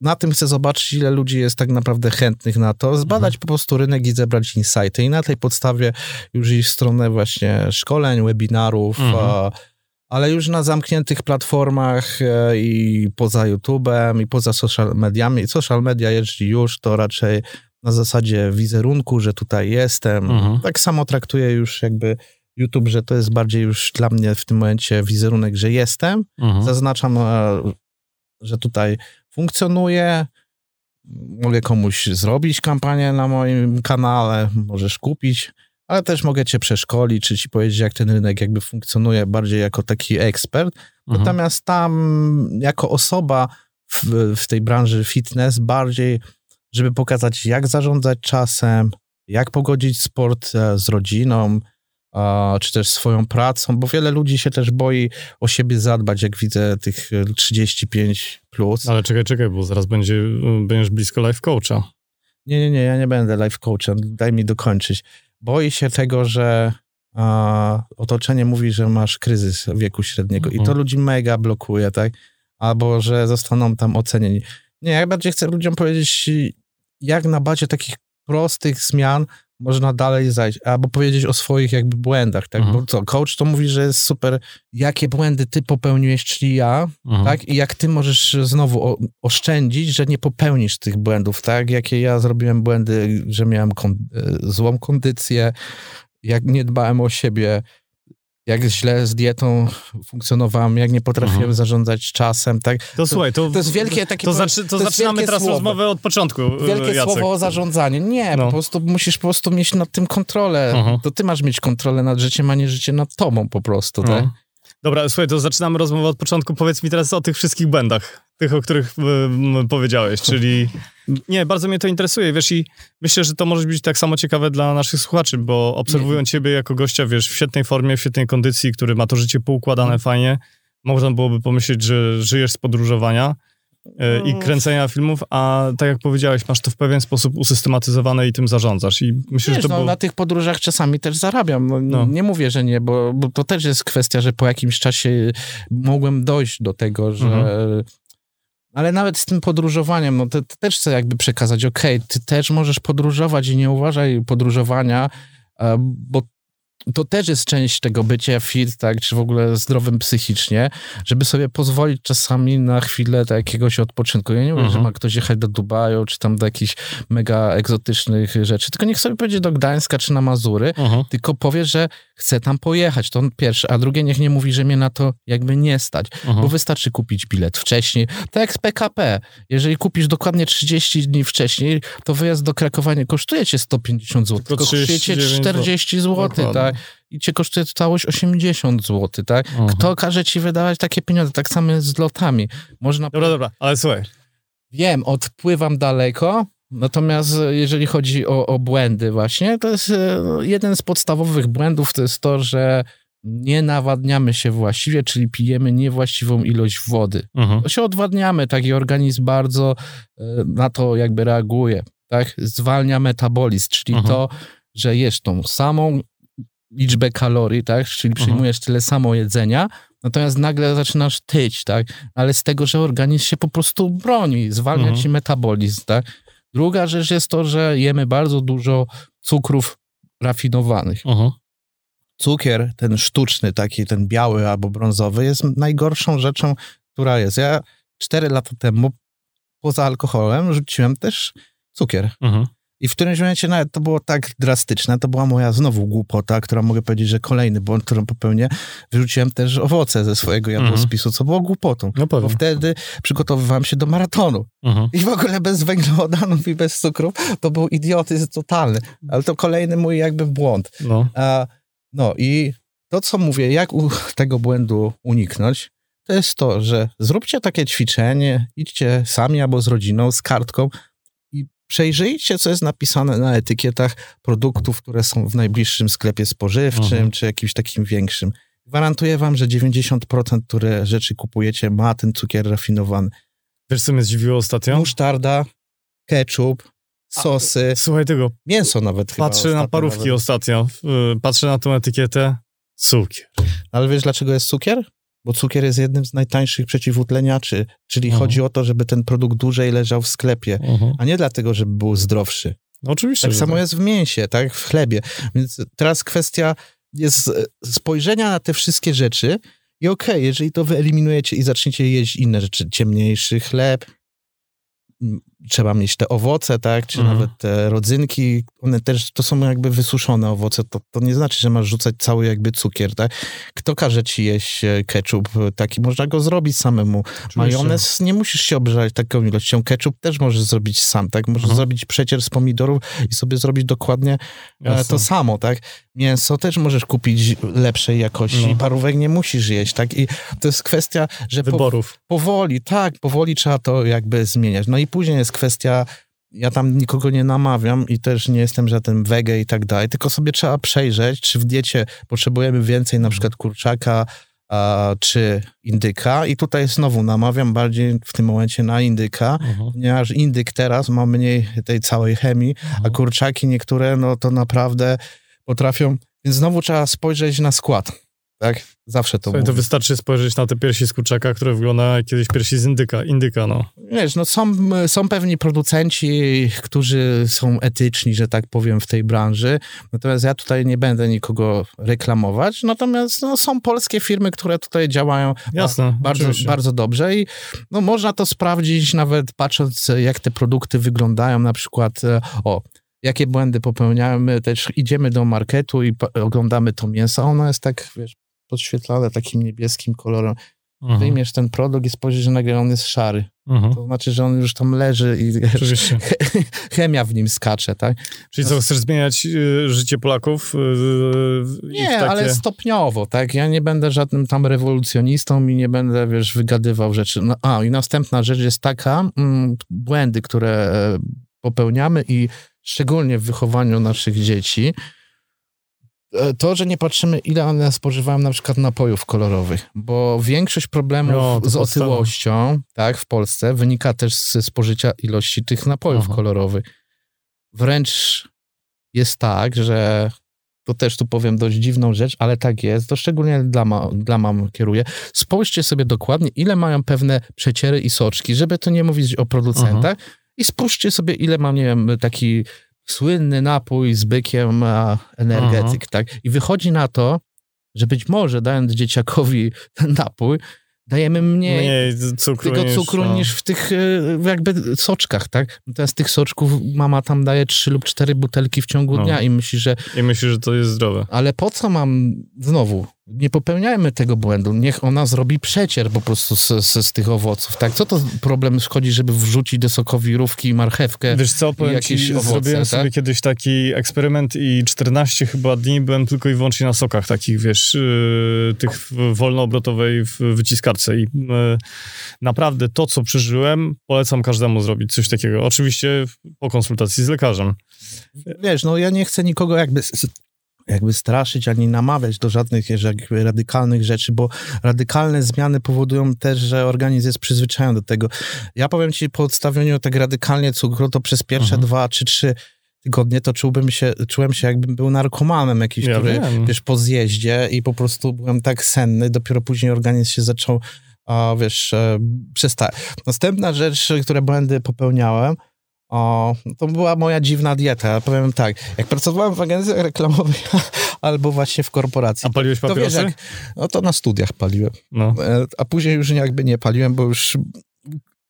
Na tym chcę zobaczyć, ile ludzi jest tak naprawdę chętnych na to, zbadać mhm. po prostu rynek i zebrać insighty i na tej podstawie już iść w stronę właśnie szkoleń, webinarów, mhm. ale już na zamkniętych platformach e, i poza YouTube'em i poza social mediami. Social media, jeżeli już, to raczej na zasadzie wizerunku, że tutaj jestem. Mhm. Tak samo traktuję już jakby YouTube, że to jest bardziej już dla mnie w tym momencie wizerunek, że jestem. Mhm. Zaznaczam, e, że tutaj funkcjonuję. Mogę komuś zrobić kampanię na moim kanale, możesz kupić, ale też mogę cię przeszkolić, czy ci powiedzieć, jak ten rynek jakby funkcjonuje bardziej jako taki ekspert. Mhm. Natomiast tam jako osoba w, w tej branży fitness bardziej żeby pokazać, jak zarządzać czasem, jak pogodzić sport e, z rodziną, czy też swoją pracą, bo wiele ludzi się też boi o siebie zadbać, jak widzę tych 35 plus. Ale czekaj, czekaj, bo zaraz będzie, będziesz blisko life coacha. Nie, nie, nie, ja nie będę life coachem, daj mi dokończyć. Boi się tego, że a, otoczenie mówi, że masz kryzys wieku średniego i to mhm. ludzi mega blokuje, tak? Albo, że zostaną tam ocenieni. Nie, ja bardziej chcę ludziom powiedzieć, jak na bazie takich prostych zmian można dalej zajść, albo powiedzieć o swoich jakby błędach, tak? Mhm. Bo co, coach to mówi, że jest super, jakie błędy ty popełniłeś, czyli ja, mhm. tak? I jak ty możesz znowu oszczędzić, że nie popełnisz tych błędów, tak? Jakie ja zrobiłem błędy, że miałem kon e, złą kondycję, jak nie dbałem o siebie, jak źle z dietą funkcjonowałem, jak nie potrafiłem mhm. zarządzać czasem, tak? To, to słuchaj, to, to jest wielkie takie... To, zaczy, to, to zaczynamy teraz słowo. rozmowę od początku, Wielkie Jacek. słowo o zarządzaniu. Nie, no. po prostu musisz po prostu mieć nad tym kontrolę. Mhm. To ty masz mieć kontrolę nad życiem, a nie życie nad tobą po prostu, tak? Mhm. Dobra, słuchaj, to zaczynamy rozmowę od początku. Powiedz mi teraz o tych wszystkich błędach, tych, o których y, powiedziałeś, czyli... Nie, bardzo mnie to interesuje, wiesz, i myślę, że to może być tak samo ciekawe dla naszych słuchaczy, bo obserwują nie. ciebie jako gościa, wiesz, w świetnej formie, w świetnej kondycji, który ma to życie poukładane hmm. fajnie, można byłoby pomyśleć, że żyjesz z podróżowania, E, i kręcenia filmów, a tak jak powiedziałeś, masz to w pewien sposób usystematyzowane i tym zarządzasz. I myślę, Wiesz, że to no, było... na tych podróżach czasami też zarabiam. No, no. Nie mówię, że nie, bo, bo, to też jest kwestia, że po jakimś czasie mogłem dojść do tego, że... Mhm. Ale nawet z tym podróżowaniem, no to, to też chcę jakby przekazać, okay, ty też możesz podróżować i nie uważaj podróżowania, e, bo to też jest część tego bycia fit, tak, czy w ogóle zdrowym psychicznie, żeby sobie pozwolić czasami na chwilę jakiegoś odpoczynku. Ja nie mówię, -huh. że mhm. ma ktoś jechać do Dubaju, czy tam do jakichś mega egzotycznych rzeczy, tylko niech sobie pojedzie do Gdańska, czy na Mazury, mhm. tylko powie, że chce tam pojechać, to pierwsze, a drugie niech nie mówi, że mnie na to jakby nie stać, -huh. bo mhm. wystarczy kupić bilet wcześniej, tak jak z PKP, jeżeli kupisz dokładnie 30 dni wcześniej, to wyjazd do Krakowa nie kosztuje cię 150 zł, tylko, tylko kosztuje cię 40 zł, tak? I cię kosztuje całość 80 zł, tak? -huh. Kto każe ci wydawać takie pieniądze? Tak samo jest z lotami. Można... Dobra, dobra, ale słuchaj. Wiem, odpływam daleko, natomiast jeżeli chodzi o, o błędy właśnie, to jest e, jeden z podstawowych błędów, to jest to, że nie nawadniamy się właściwie, czyli pijemy niewłaściwą ilość wody. Mhm. To się odwadniamy, taki organizm bardzo e, na to jakby reaguje, tak? Zwalnia metabolizm, czyli mhm. to, że jesz tą samą liczbę kalorii, tak? Czyli mhm. przyjmujesz tyle samo jedzenia, natomiast nagle zaczynasz tyć, tak? Ale z tego, że organizm się po prostu broni, zwalnia mhm. ci metabolizm, tak? Druga rzecz jest to, że jemy bardzo dużo cukrów rafinowanych. Mhm. Cukier, ten sztuczny, taki ten biały albo brązowy, jest najgorszą rzeczą, która jest. Ja cztery lata temu poza alkoholem rzuciłem też cukier. Mhm. I w którymś momencie nawet to było tak drastyczne, to była moja znowu głupota, która mogę powiedzieć, że kolejny błąd, którą popełnię, wyrzuciłem też owoce ze swojego jadłospisu, co było głupotą. No bo wtedy przygotowywałem się do maratonu. Mhm. I w ogóle bez węglowodanów i bez cukru to był idiotyzm totalny. Ale to kolejny mój jakby błąd. No, A, no i to, co mówię, jak tego błędu uniknąć, to jest to, że zróbcie takie ćwiczenie, idźcie sami albo z rodziną, z kartką, przejrzyjcie, co jest napisane na etykietach produktów, które są w najbliższym sklepie spożywczym, mhm. czy jakimś takim większym. Gwarantuję wam, że 90% które rzeczy kupujecie ma ten cukier rafinowany. Wiesz, co mnie zdziwiło ostatnio? Musztarda, ketchup, sosy. A, słuchaj tego. Mięso nawet. Patrzę na parówki nawet. ostatnio. Patrzę na tą etykietę. Cukier. Ale wiesz, dlaczego jest cukier? Bo cukier jest jednym z najtańszych przeciwutleniaczy, czyli mhm. chodzi o to, żeby ten produkt dłużej leżał w sklepie, mhm. a nie dlatego, żeby był zdrowszy. No, oczywiście. Tak samo tak. jest w mięsie, tak, w chlebie. Więc teraz kwestia jest spojrzenia na te wszystkie rzeczy i okej, okay, jeżeli to wyeliminujecie i zaczniecie jeść inne rzeczy, ciemniejszy chleb, trzeba mieć te owoce, tak, czy mhm. nawet te rodzynki, one też, to są jakby wysuszone owoce, to, to nie znaczy, że masz rzucać cały jakby cukier, tak. Kto każe ci jeść e, ketchup taki, można go zrobić samemu. Oczywiście. Majonez, nie musisz się obżerać taką ilością, ketchup też możesz zrobić sam, tak, możesz mhm. zrobić przecier z pomidorów i sobie zrobić dokładnie e, Jasne. to samo, tak. Mięso też możesz kupić lepszej jakości, no. parówek nie musisz jeść, tak, i to jest kwestia, że Wyborów. Po, powoli, tak, powoli trzeba to jakby zmieniać. No i później jest kwestia, ja tam nikogo nie namawiam i też nie jestem żaden wege i tak dalej, tylko sobie trzeba przejrzeć, czy w diecie potrzebujemy więcej na przykład kurczaka, a, czy indyka i tutaj znowu namawiam bardziej w tym momencie na indyka, uh-huh. ponieważ indyk teraz ma mniej tej całej chemii, a mhm. kurczaki niektóre no to naprawdę potrafią, więc znowu trzeba spojrzeć na skład. Tak? Zawsze to Słuchaj, To wystarczy spojrzeć na te piersi z kurczaka, które wygląda jak kiedyś piersi z indyka, indyka, no. Wiesz, no są, są pewni producenci, którzy są etyczni, że tak powiem, w tej branży, natomiast ja tutaj nie będę nikogo reklamować, natomiast no, są polskie firmy, które tutaj działają Jasne, bardzo, bardzo dobrze. I no, można to sprawdzić nawet patrząc, jak te produkty wyglądają, na przykład, e, o, jakie błędy popełniamy, my też idziemy do marketu i oglądamy to mięso, ono jest tak, wiesz, podświetlane takim niebieskim kolorem. Mhm. Wyjmiesz ten produkt i spojrzysz, że nagle on jest szary. Mhm. To znaczy, że on już tam leży i chemia w nim skacze, tak? Czyli co, chcesz zmieniać y, życie Polaków? Y, y, nie, takie... ale stopniowo, tak? Ja nie będę żadnym tam rewolucjonistą i nie będę, wiesz, wygadywał rzeczy. No, a, i następna rzecz jest taka, mm, błędy, które e, popełniamy i szczególnie w wychowaniu naszych dzieci, to, że nie patrzymy, ile one spożywają na przykład napojów kolorowych, bo większość problemów no, z otyłością tak, w Polsce wynika też ze spożycia ilości tych napojów Aha. kolorowych. Wręcz jest tak, że to też tu powiem dość dziwną rzecz, ale tak jest, to szczególnie dla, ma, dla mam kieruję. Spójrzcie sobie dokładnie, ile mają pewne przeciery i soczki, żeby to nie mówić o producentach, Aha i spójrzcie sobie, ile mam, nie wiem, taki słynny napój z bykiem energetyk, Aha. tak? I wychodzi na to, że być może dając dzieciakowi ten napój, dajemy mniej, mniej cukru tego cukru niż, no. niż w tych e, jakby soczkach, tak? Teraz tych soczków mama tam daje trzy lub cztery butelki w ciągu no. dnia i myśli, że... I myśli, że to jest zdrowe. Ale po co mam, znowu, nie popełniajmy tego błędu. Niech ona zrobi przecier po prostu z, z, z, tych owoców, tak? Co to problem szkodzi, żeby wrzucić do sokowirówki marchewkę Wiesz co, powiem jakieś ci, owoce, zrobiłem tak? sobie kiedyś taki eksperyment i 14 chyba dni byłem tylko i wyłącznie na sokach takich, wiesz, yy, tych wolnoobrotowej w wyciskarce i yy, naprawdę to, co przeżyłem, polecam każdemu zrobić coś takiego. Oczywiście po konsultacji z lekarzem. Wiesz, no ja nie chcę nikogo jakby jakby straszyć ani namawiać do żadnych jakby radykalnych rzeczy, bo radykalne zmiany powodują też, że organizm jest przyzwyczajony do tego. Ja powiem ci, po odstawieniu tak radykalnie cukru, to przez pierwsze mhm. dwa czy trzy tygodnie to czułbym się, czułem się jakbym był narkomanem jakiś, ja który, wiem. wiesz, po zjeździe i po prostu byłem tak senny, dopiero później organizm się zaczął, a, wiesz, e, przestać. Następna rzecz, które błędy popełniałem, o, to była moja dziwna dieta. Powiem tak, jak pracowałem w agencji reklamowej albo właśnie w korporacji. A paliłeś papierosy? To wiesz, jak, no to na studiach paliłem. No. E, a później już jakby nie paliłem, bo już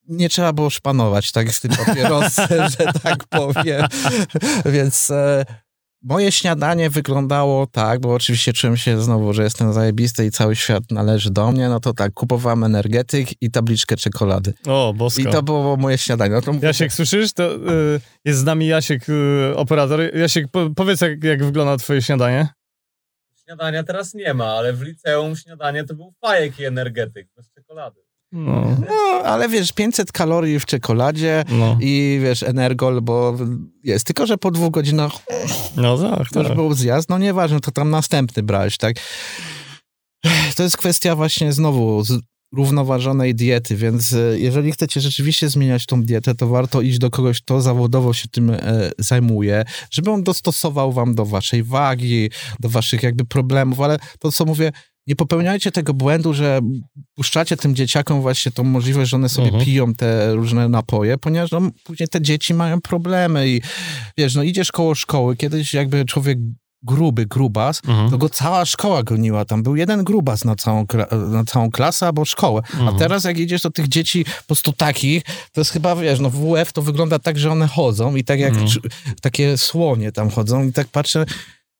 nie trzeba było szpanować tak z tym papierosem, że tak powiem. Więc e, Moje śniadanie wyglądało tak, bo oczywiście czułem się znowu, że jestem zajebisty i cały świat należy do mnie, no to tak, kupowałem energetyk i tabliczkę czekolady. O, bosko. I to było moje śniadanie. No to... Jasiek, słyszysz? To y, jest z nami Jasiek, y, operator. Jasiek, po, powiedz, jak, jak wygląda twoje śniadanie? Śniadania teraz nie ma, ale w liceum śniadanie to był fajek i energetyk bez czekolady. No. no. ale wiesz, 500 kalorii w czekoladzie no. i wiesz, energol, bo jest. Tylko, że po dwóch godzinach no tak, to już tak. był zjazd. No nieważne, to tam następny brałeś, tak? To jest kwestia właśnie znowu równoważonej diety, więc e, jeżeli chcecie rzeczywiście zmieniać tą dietę, to warto iść do kogoś, kto zawodowo się tym e, zajmuje, żeby on dostosował wam do waszej wagi, do waszych jakby problemów, ale to co mówię, nie popełniajcie tego błędu, że puszczacie tym dzieciakom właśnie tą możliwość, że one sobie uh-huh. piją te różne napoje, ponieważ no, później te dzieci mają problemy i wiesz, no idziesz koło szkoły, kiedyś jakby człowiek gruby, grubas, uh-huh. to go cała szkoła goniła. Tam był jeden grubas na całą, na całą klasę albo szkołę. Uh-huh. A mhm. teraz jak idziesz do tych dzieci po prostu takich, to jest chyba, wiesz, no WF to wygląda tak, że one chodzą i tak jak takie słonie tam chodzą i tak patrzę,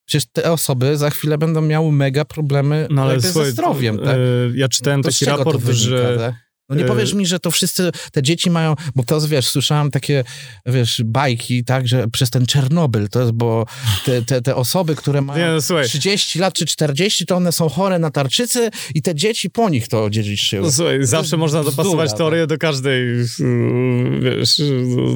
Przecież te osoby za chwilę będą miały mega problemy no, ale słuchaj, ze zdrowiem. Tak? Yy, ja czytałem to taki raport, wynika, że... Tak? No nie e, powiesz mi, że to wszyscy, te dzieci mają, bo to wiesz, słyszałem takie, wiesz, bajki, tak, że przez ten Czernobyl, to jest, bo te, te, te osoby, które mają nie, no, 30 lat czy 40, to one są chore na tarczycy i te dzieci po nich to dziedziczyły. No, słuchaj, zawsze można dopasować tak. teorię do każdej, wiesz,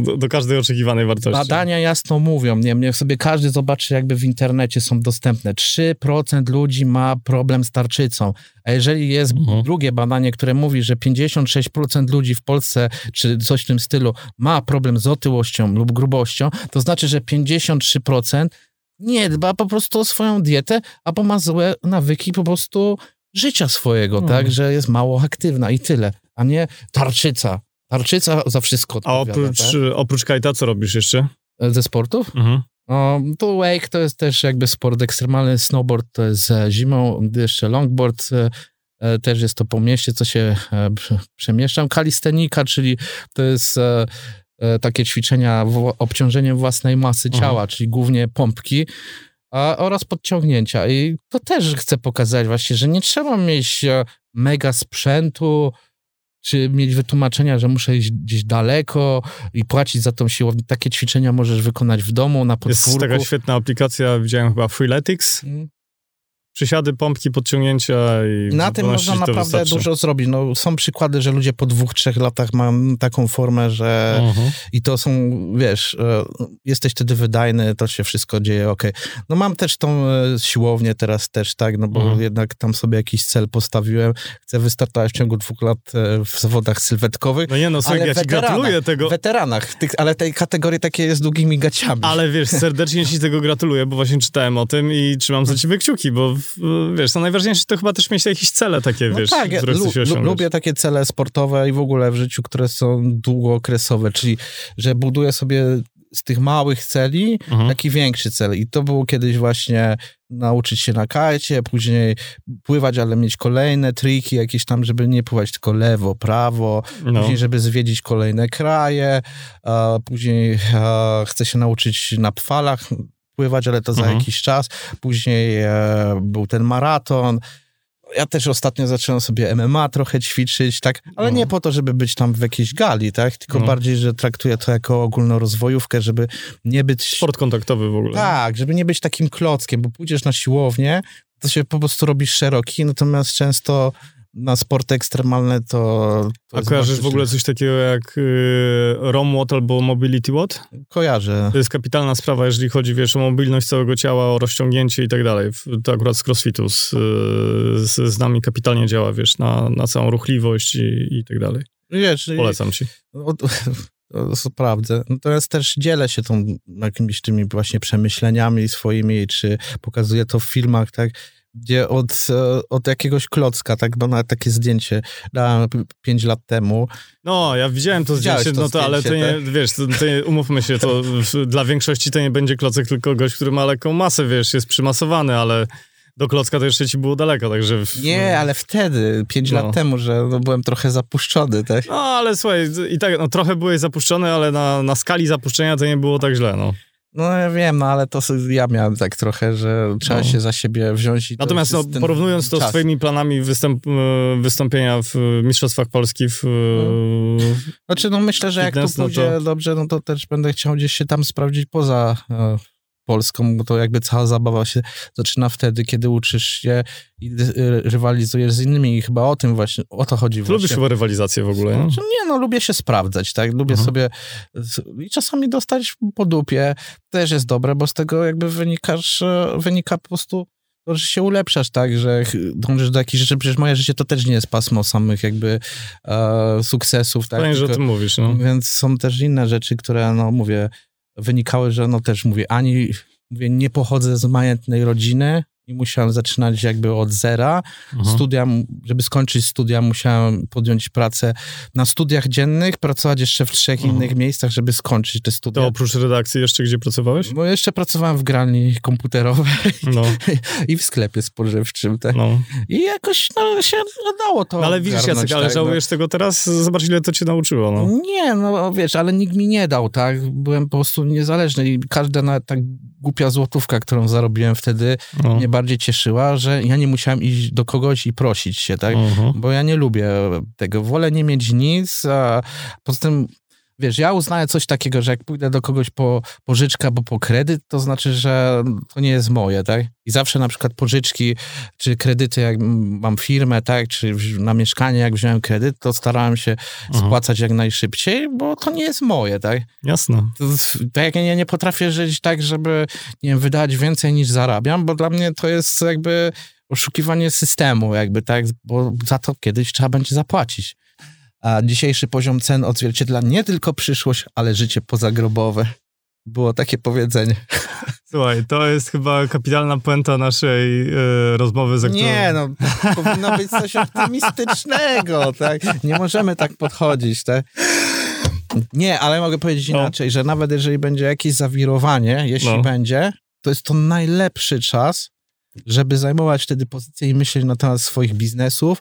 do, do, każdej oczekiwanej wartości. Badania jasno mówią, nie, mnie sobie każdy zobaczy, jakby w internecie są dostępne. 3% ludzi ma problem z tarczycą. A jeżeli jest mhm. drugie badanie, które mówi, że 56% ludzi w Polsce, czy coś w tym stylu, ma problem z otyłością lub grubością, to znaczy, że 53% nie dba po prostu o swoją dietę, albo ma złe nawyki po prostu życia swojego, mhm. tak, że jest mało aktywna i tyle, a nie tarczyca. Tarczyca za wszystko A oprócz, tak? oprócz kajta, co robisz jeszcze? Ze sportów? Mhm. No, to wake to jest też jakby sport ekstremalny, snowboard to jest zimą, jeszcze longboard e, e, też jest to po mieście, co się e, przemieszczam. Kalistenika, czyli to jest takie ćwiczenia obciążeniem własnej masy mhm. ciała, czyli głównie pompki a, oraz podciągnięcia. I to też chcę pokazać właśnie, że nie trzeba mieć mega sprzętu, czy mieć wytłumaczenia, że muszę iść gdzieś daleko i płacić za tą siłownię. Takie ćwiczenia możesz wykonać w domu, na podwórku. Jest taka świetna aplikacja, widziałem chyba Freeletics. Przysiady, pompki, podciągnięcia i Na tym można naprawdę wystarczy. dużo zrobić. No, są przykłady, że ludzie po dwóch, trzech latach mają taką formę, że uh-huh. i to są, wiesz, e, jesteś wtedy wydajny, to się wszystko dzieje, ok. No mam też tą e, siłownię teraz też, tak, no bo uh-huh. jednak tam sobie jakiś cel postawiłem. Chcę wystartować w ciągu dwóch lat e, w zawodach sylwetkowych. No nie no, słuchaj, ja ci gratuluję tego. Weteranach, tych, ale tej kategorii takie jest długimi gaciami. Ale wiesz, serdecznie ci tego gratuluję, bo właśnie czytałem o tym i trzymam za ciebie kciuki, bo wiesz, co najważniejsze to chyba też mieć jakieś cele takie, no wiesz, tak, które lu- lubię takie cele sportowe i w ogóle w życiu, które są długookresowe, czyli że buduję sobie z tych małych celi mhm. taki większy cel. I to było kiedyś właśnie nauczyć się na kajcie, później pływać, ale mieć kolejne triki jakieś tam, żeby nie pływać tylko lewo, prawo, no. później żeby zwiedzić kolejne kraje, a później a, chcę się nauczyć na pfalach pływać, ale to za mhm. jakiś czas. Później e, był ten maraton. Ja też ostatnio zacząłem sobie MMA trochę ćwiczyć, tak, ale nie mhm. po to, żeby być tam w jakiejś gali, tak, tylko no. bardziej, że traktuję to jako ogólnorozwojówkę, żeby nie być... Sport kontaktowy w ogóle. Tak, żeby nie być takim klockiem, bo pójdziesz na siłownię, to się po prostu robisz szeroki, natomiast często na sporty ekstremalne to... to A kojarzysz w ogóle coś takiego jak y, ROM Watt albo Mobility Watt? Kojarzę. To jest kapitalna sprawa, jeżeli chodzi, wiesz, o mobilność całego ciała, o rozciągnięcie i tak dalej. To akurat z crossfitu z, z, z nami kapitalnie działa, wiesz, na, na całą ruchliwość i, i tak dalej. Wiesz, Polecam ci. To sprawdzę. Natomiast też dzielę się tą jakimiś tymi właśnie przemyśleniami swoimi, czy pokazuję to w filmach, tak? Gdzie od, e, od jakiegoś klocka, tak, bo nawet takie zdjęcie dałem 5 lat temu. No, ja widziałem to zdjęcie, to no to, zdjęcie, ale to nie, tak? wiesz, to, to nie, umówmy się, to dla większości to nie będzie klocek, tylko gość, który ma lekką masę, wiesz, jest przymasowany, ale do klocka to jeszcze ci było daleko, także... W... Nie, ale wtedy, 5 no. lat temu, że no, byłem trochę zapuszczony, tak? No, ale słuchaj, i tak, no trochę byłeś zapuszczony, ale na, na skali zapuszczenia to nie było tak źle, no. No ja wiem, no ale to ja miałem tak trochę, że trzeba no. się za siebie wziąć i Natomiast no, porównując to czas. z twoimi planami występ, e, wystąpienia w Mistrzostwach Polski w... No. Znaczy no myślę, że jak to pójdzie no to... dobrze, no to też będę chciał gdzieś się tam sprawdzić poza e, Polską, bo to jakby cała zabawa się zaczyna wtedy, kiedy uczysz się i rywalizujesz z innymi i chyba o tym właśnie, o to chodzi właśnie. Lubisz chyba rywalizację w ogóle, nie? Znaczy, nie, no lubię się sprawdzać, tak, lubię mhm. sobie i czasami dostać po dupie też jest dobre, bo z tego jakby wynikasz, wynika po prostu to, że się ulepszasz, tak, że dążysz do jakichś rzeczy, przecież moje życie to też nie jest pasmo samych jakby e, sukcesów, tak. Fajnie, że o tym mówisz, no. Więc są też inne rzeczy, które, no mówię, wynikały, że no też mówię, ani mówię, nie pochodzę z majętnej rodziny i musiałem zaczynać jakby od zera. Mhm. Studia, żeby skończyć studia, musiałem podjąć pracę na studiach dziennych, pracować jeszcze w trzech mhm. innych miejscach, żeby skończyć te studia. To oprócz redakcji jeszcze gdzie pracowałeś? Bo jeszcze pracowałem w gralni komputerowej no. i w sklepie spożywczym. Tak? No. I jakoś no, się udało to no, Ale widzisz Jacek, ale tak, no. żałujesz no. tego teraz? Zobacz ile to cię nauczyło. No. Nie, no wiesz, ale nikt mi nie dał, tak? Byłem po prostu niezależny i każda nawet tak głupia złotówka, którą zarobiłem wtedy, no. mnie bardziej cieszyła, że ja nie musiałem iść do kogoś i prosić się, tak? Uh mhm. -huh. Bo ja nie lubię tego. Wolę nie mieć nic, a poza tym wiesz, ja uznaję coś takiego, że jak pójdę do kogoś po pożyczkę albo po kredyt, to znaczy, że to nie jest moje, tak? I zawsze na przykład pożyczki czy kredyty, jak mam firmę, tak, czy na mieszkanie, jak wziąłem kredyt, to starałem się mhm. spłacać jak najszybciej, bo to nie jest moje, tak? Jasne. To, tak jak ja nie potrafię żyć tak, żeby, nie wiem, wydać więcej niż zarabiam, bo dla mnie to jest jakby oszukiwanie systemu, jakby, tak? Bo za to kiedyś trzeba będzie zapłacić a dzisiejszy poziom cen odzwierciedla nie tylko przyszłość, ale życie pozagrobowe. Było takie powiedzenie. Słuchaj, to jest chyba kapitalna puenta naszej e, rozmowy, za którą... Nie, no, powinno być coś optymistycznego, tak? Nie możemy tak podchodzić, tak? Nie, ale mogę powiedzieć no. inaczej, że nawet jeżeli będzie jakieś zawirowanie, jeśli no. będzie, to jest to najlepszy czas, żeby zajmować wtedy pozycję i myśleć na temat swoich biznesów,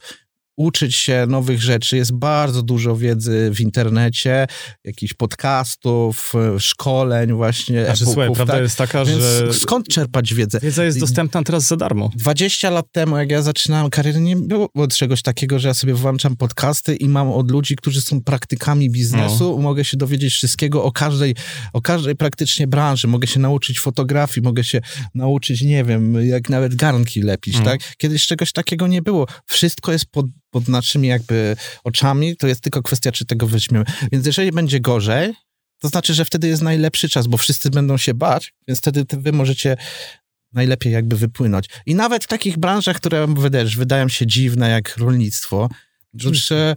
uczyć się nowych rzeczy. Jest bardzo dużo wiedzy w internecie, jakichś podcastów, szkoleń właśnie. Znaczy, słuchaj, prawda tak? jest taka, Więc że... skąd czerpać wiedzę? Wiedza jest dostępna teraz za darmo. 20 lat temu, jak ja zaczynałem karierę, nie było czegoś takiego, że ja sobie włączam podcasty i mam od ludzi, którzy są praktykami biznesu, no. mogę się dowiedzieć wszystkiego o każdej, o każdej praktycznie branży. Mogę się nauczyć fotografii, mogę się nauczyć, nie wiem, jak nawet garnki lepić, no. tak? Kiedyś czegoś takiego nie było. Wszystko jest pod pod naszymi jakby oczami, to jest tylko kwestia, czy tego weźmiemy. Więc jeżeli będzie gorzej, to znaczy, że wtedy jest najlepszy czas, bo wszyscy będą się bać, więc wtedy wy możecie najlepiej jakby wypłynąć. I nawet w takich branżach, które wydają, wydają się dziwne, jak rolnictwo, że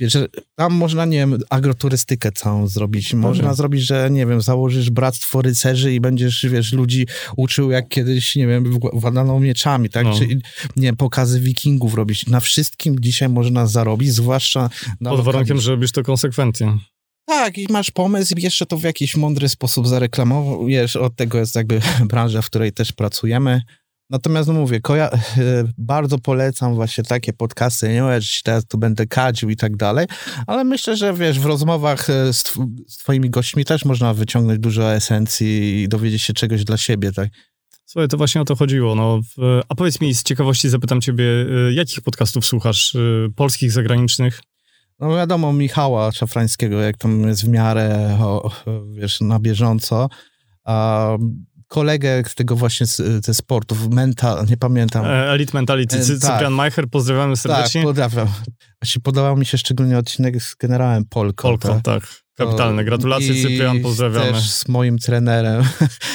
Wiesz, tam można, nie wiem, agroturystykę całą zrobić. Można zrobić, że, nie wiem, założysz bractwo rycerzy i będziesz, wiesz, ludzi uczył, jak kiedyś, nie wiem, władano mieczami, tak? No. Czy, nie wiem, pokazy wikingów robić. Na wszystkim dzisiaj można zarobić, zwłaszcza na Pod warunkiem, że robisz to konsekwentnie. Tak, i masz pomysł i jeszcze to w jakiś mądry sposób zareklamujesz. Od tego jest jakby branża, w której też pracujemy. Natomiast no mówię, koja- bardzo polecam właśnie takie podcasty, nie że teraz tu będę kadził i tak dalej, ale myślę, że wiesz, w rozmowach z, tw- z twoimi gośćmi też można wyciągnąć dużo esencji i dowiedzieć się czegoś dla siebie, tak? Słuchaj, to właśnie o to chodziło. No, a powiedz mi, z ciekawości zapytam ciebie, e, jakich podcastów słuchasz? E, polskich, zagranicznych? No wiadomo, Michała Szafrańskiego, jak tam jest w miarę, o, wiesz, na bieżąco. Kolegę z tego właśnie ze sportów, mental, nie pamiętam. E, Elite Mentality, e, Cyprian tak. Majcher, pozdrawiamy serdecznie. Tak, pozdrawiam. Właśnie podobał mi się szczególnie odcinek z generałem Polką. Polką, tak. tak. Kapitalne. Gratulacje, I Cyprian, pozdrawiamy. też z moim trenerem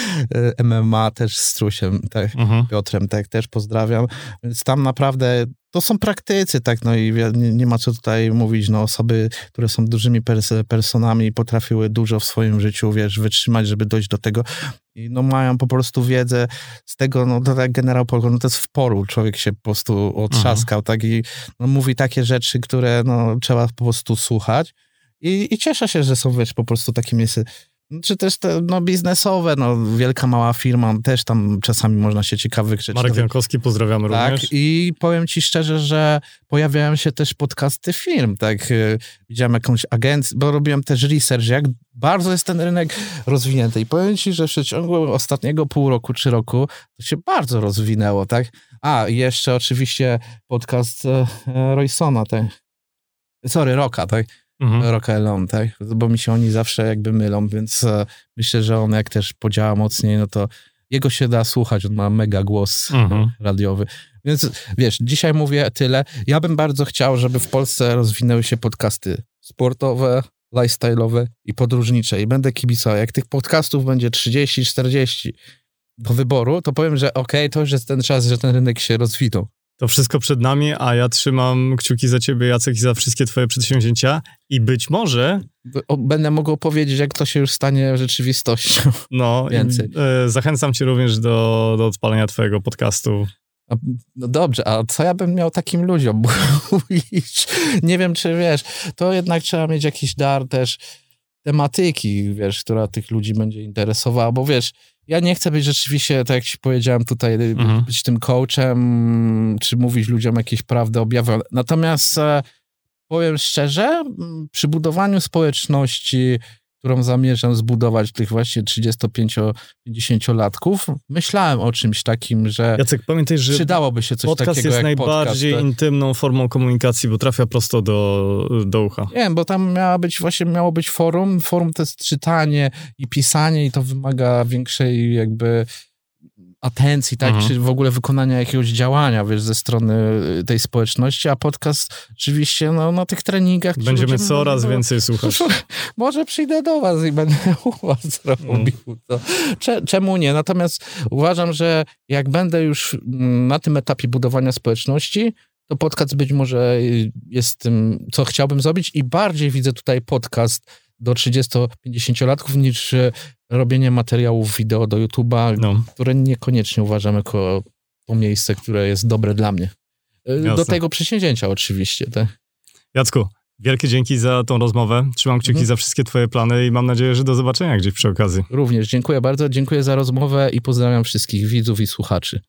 MMA, też z Strusiem, tak, mhm. Piotrem, tak, też pozdrawiam. Więc tam naprawdę to są praktycy, tak, no i nie, nie, ma co tutaj mówić, no osoby, które są dużymi pers personami i potrafiły dużo w swoim życiu, wiesz, wytrzymać, żeby dojść do tego i no mają po prostu wiedzę z tego, no to tak generał Polko, no to jest w poru, człowiek się po prostu otrzaskał, mhm. tak, i no, mówi takie rzeczy, które no trzeba po prostu słuchać i, i cieszę się, że są, wiesz, po prostu takie miejsce czy też te, no, biznesowe, no, wielka, mała firma, też tam czasami można się ciekawych rzeczy... Marek Jankowski, pozdrawiamy tak, również. i powiem ci szczerze, że pojawiają się też podcasty firm, tak, y, widziałem jakąś agencję, bo robiłem też research, jak bardzo jest ten rynek rozwinięty i powiem ci, że w przeciągu ostatniego pół roku czy roku to się bardzo rozwinęło, tak. A, jeszcze oczywiście podcast e, e Roysona, tak. Sorry, Roka, tak mhm. Rock tak? Bo mi się oni zawsze jakby mylą, więc e, myślę, że on jak też podziała mocniej, no to jego się da słuchać, on ma mega głos mhm. radiowy. Więc wiesz, dzisiaj mówię tyle. Ja bym bardzo chciał, żeby w Polsce rozwinęły się podcasty sportowe, lifestyle'owe i podróżnicze i będę kibicował. Jak tych podcastów będzie 30, 40 do wyboru, to powiem, że okej, okay, to już jest ten czas, że ten rynek się rozwinął. To wszystko przed nami, a ja trzymam kciuki za ciebie, Jacek, i za wszystkie twoje przedsięwzięcia i być może... Będę mógł opowiedzieć, jak to się już stanie rzeczywistością. No, więcej. E, zachęcam cię również do, do odpalenia twojego podcastu. No dobrze, a co ja bym miał takim ludziom mówić? Nie wiem, czy wiesz, to jednak trzeba mieć jakiś dar też tematyki, wiesz, która tych ludzi będzie interesowała, bo wiesz, ja nie chcę być rzeczywiście, tak jak ci powiedziałem tutaj, mhm. być tym coachem, czy mówić ludziom jakieś prawdy objawy. Natomiast e, powiem szczerze, przy budowaniu społeczności którą zamierzam zbudować tych właśnie 35-50-latków, myślałem o czymś takim, że Jacek, pamiętaj, że przydałoby się coś podcast takiego jest jak najbardziej podcast, intymną formą komunikacji, bo trafia prosto do, do ucha. Nie, bo tam miała być właśnie miało być forum. Forum to jest czytanie i pisanie i to wymaga większej jakby atencji, tak, mhm. czy w ogóle wykonania jakiegoś działania, wiesz, ze strony y, tej społeczności, a podcast oczywiście, no, na tych treningach... Będziemy coraz mówią, więcej słuchać. Może przyjdę do was i będę u was robił mm. to. Czemu nie? Natomiast uważam, że jak będę już mm, na tym etapie budowania społeczności, to podcast być może jest tym, co chciałbym zrobić i bardziej widzę tutaj podcast do 30-50 niż e, robienie materiałów wideo do YouTube'a, no. które niekoniecznie uważam jako to miejsce, które jest dobre dla mnie. E, Jasne. Do tego przedsięwzięcia oczywiście. Tak? Jacku, wielkie dzięki za tą rozmowę. Trzymam kciuki mhm. za wszystkie twoje plany i mam nadzieję, że do zobaczenia gdzieś przy okazji. Również dziękuję bardzo, dziękuję za rozmowę i pozdrawiam wszystkich widzów i słuchaczy.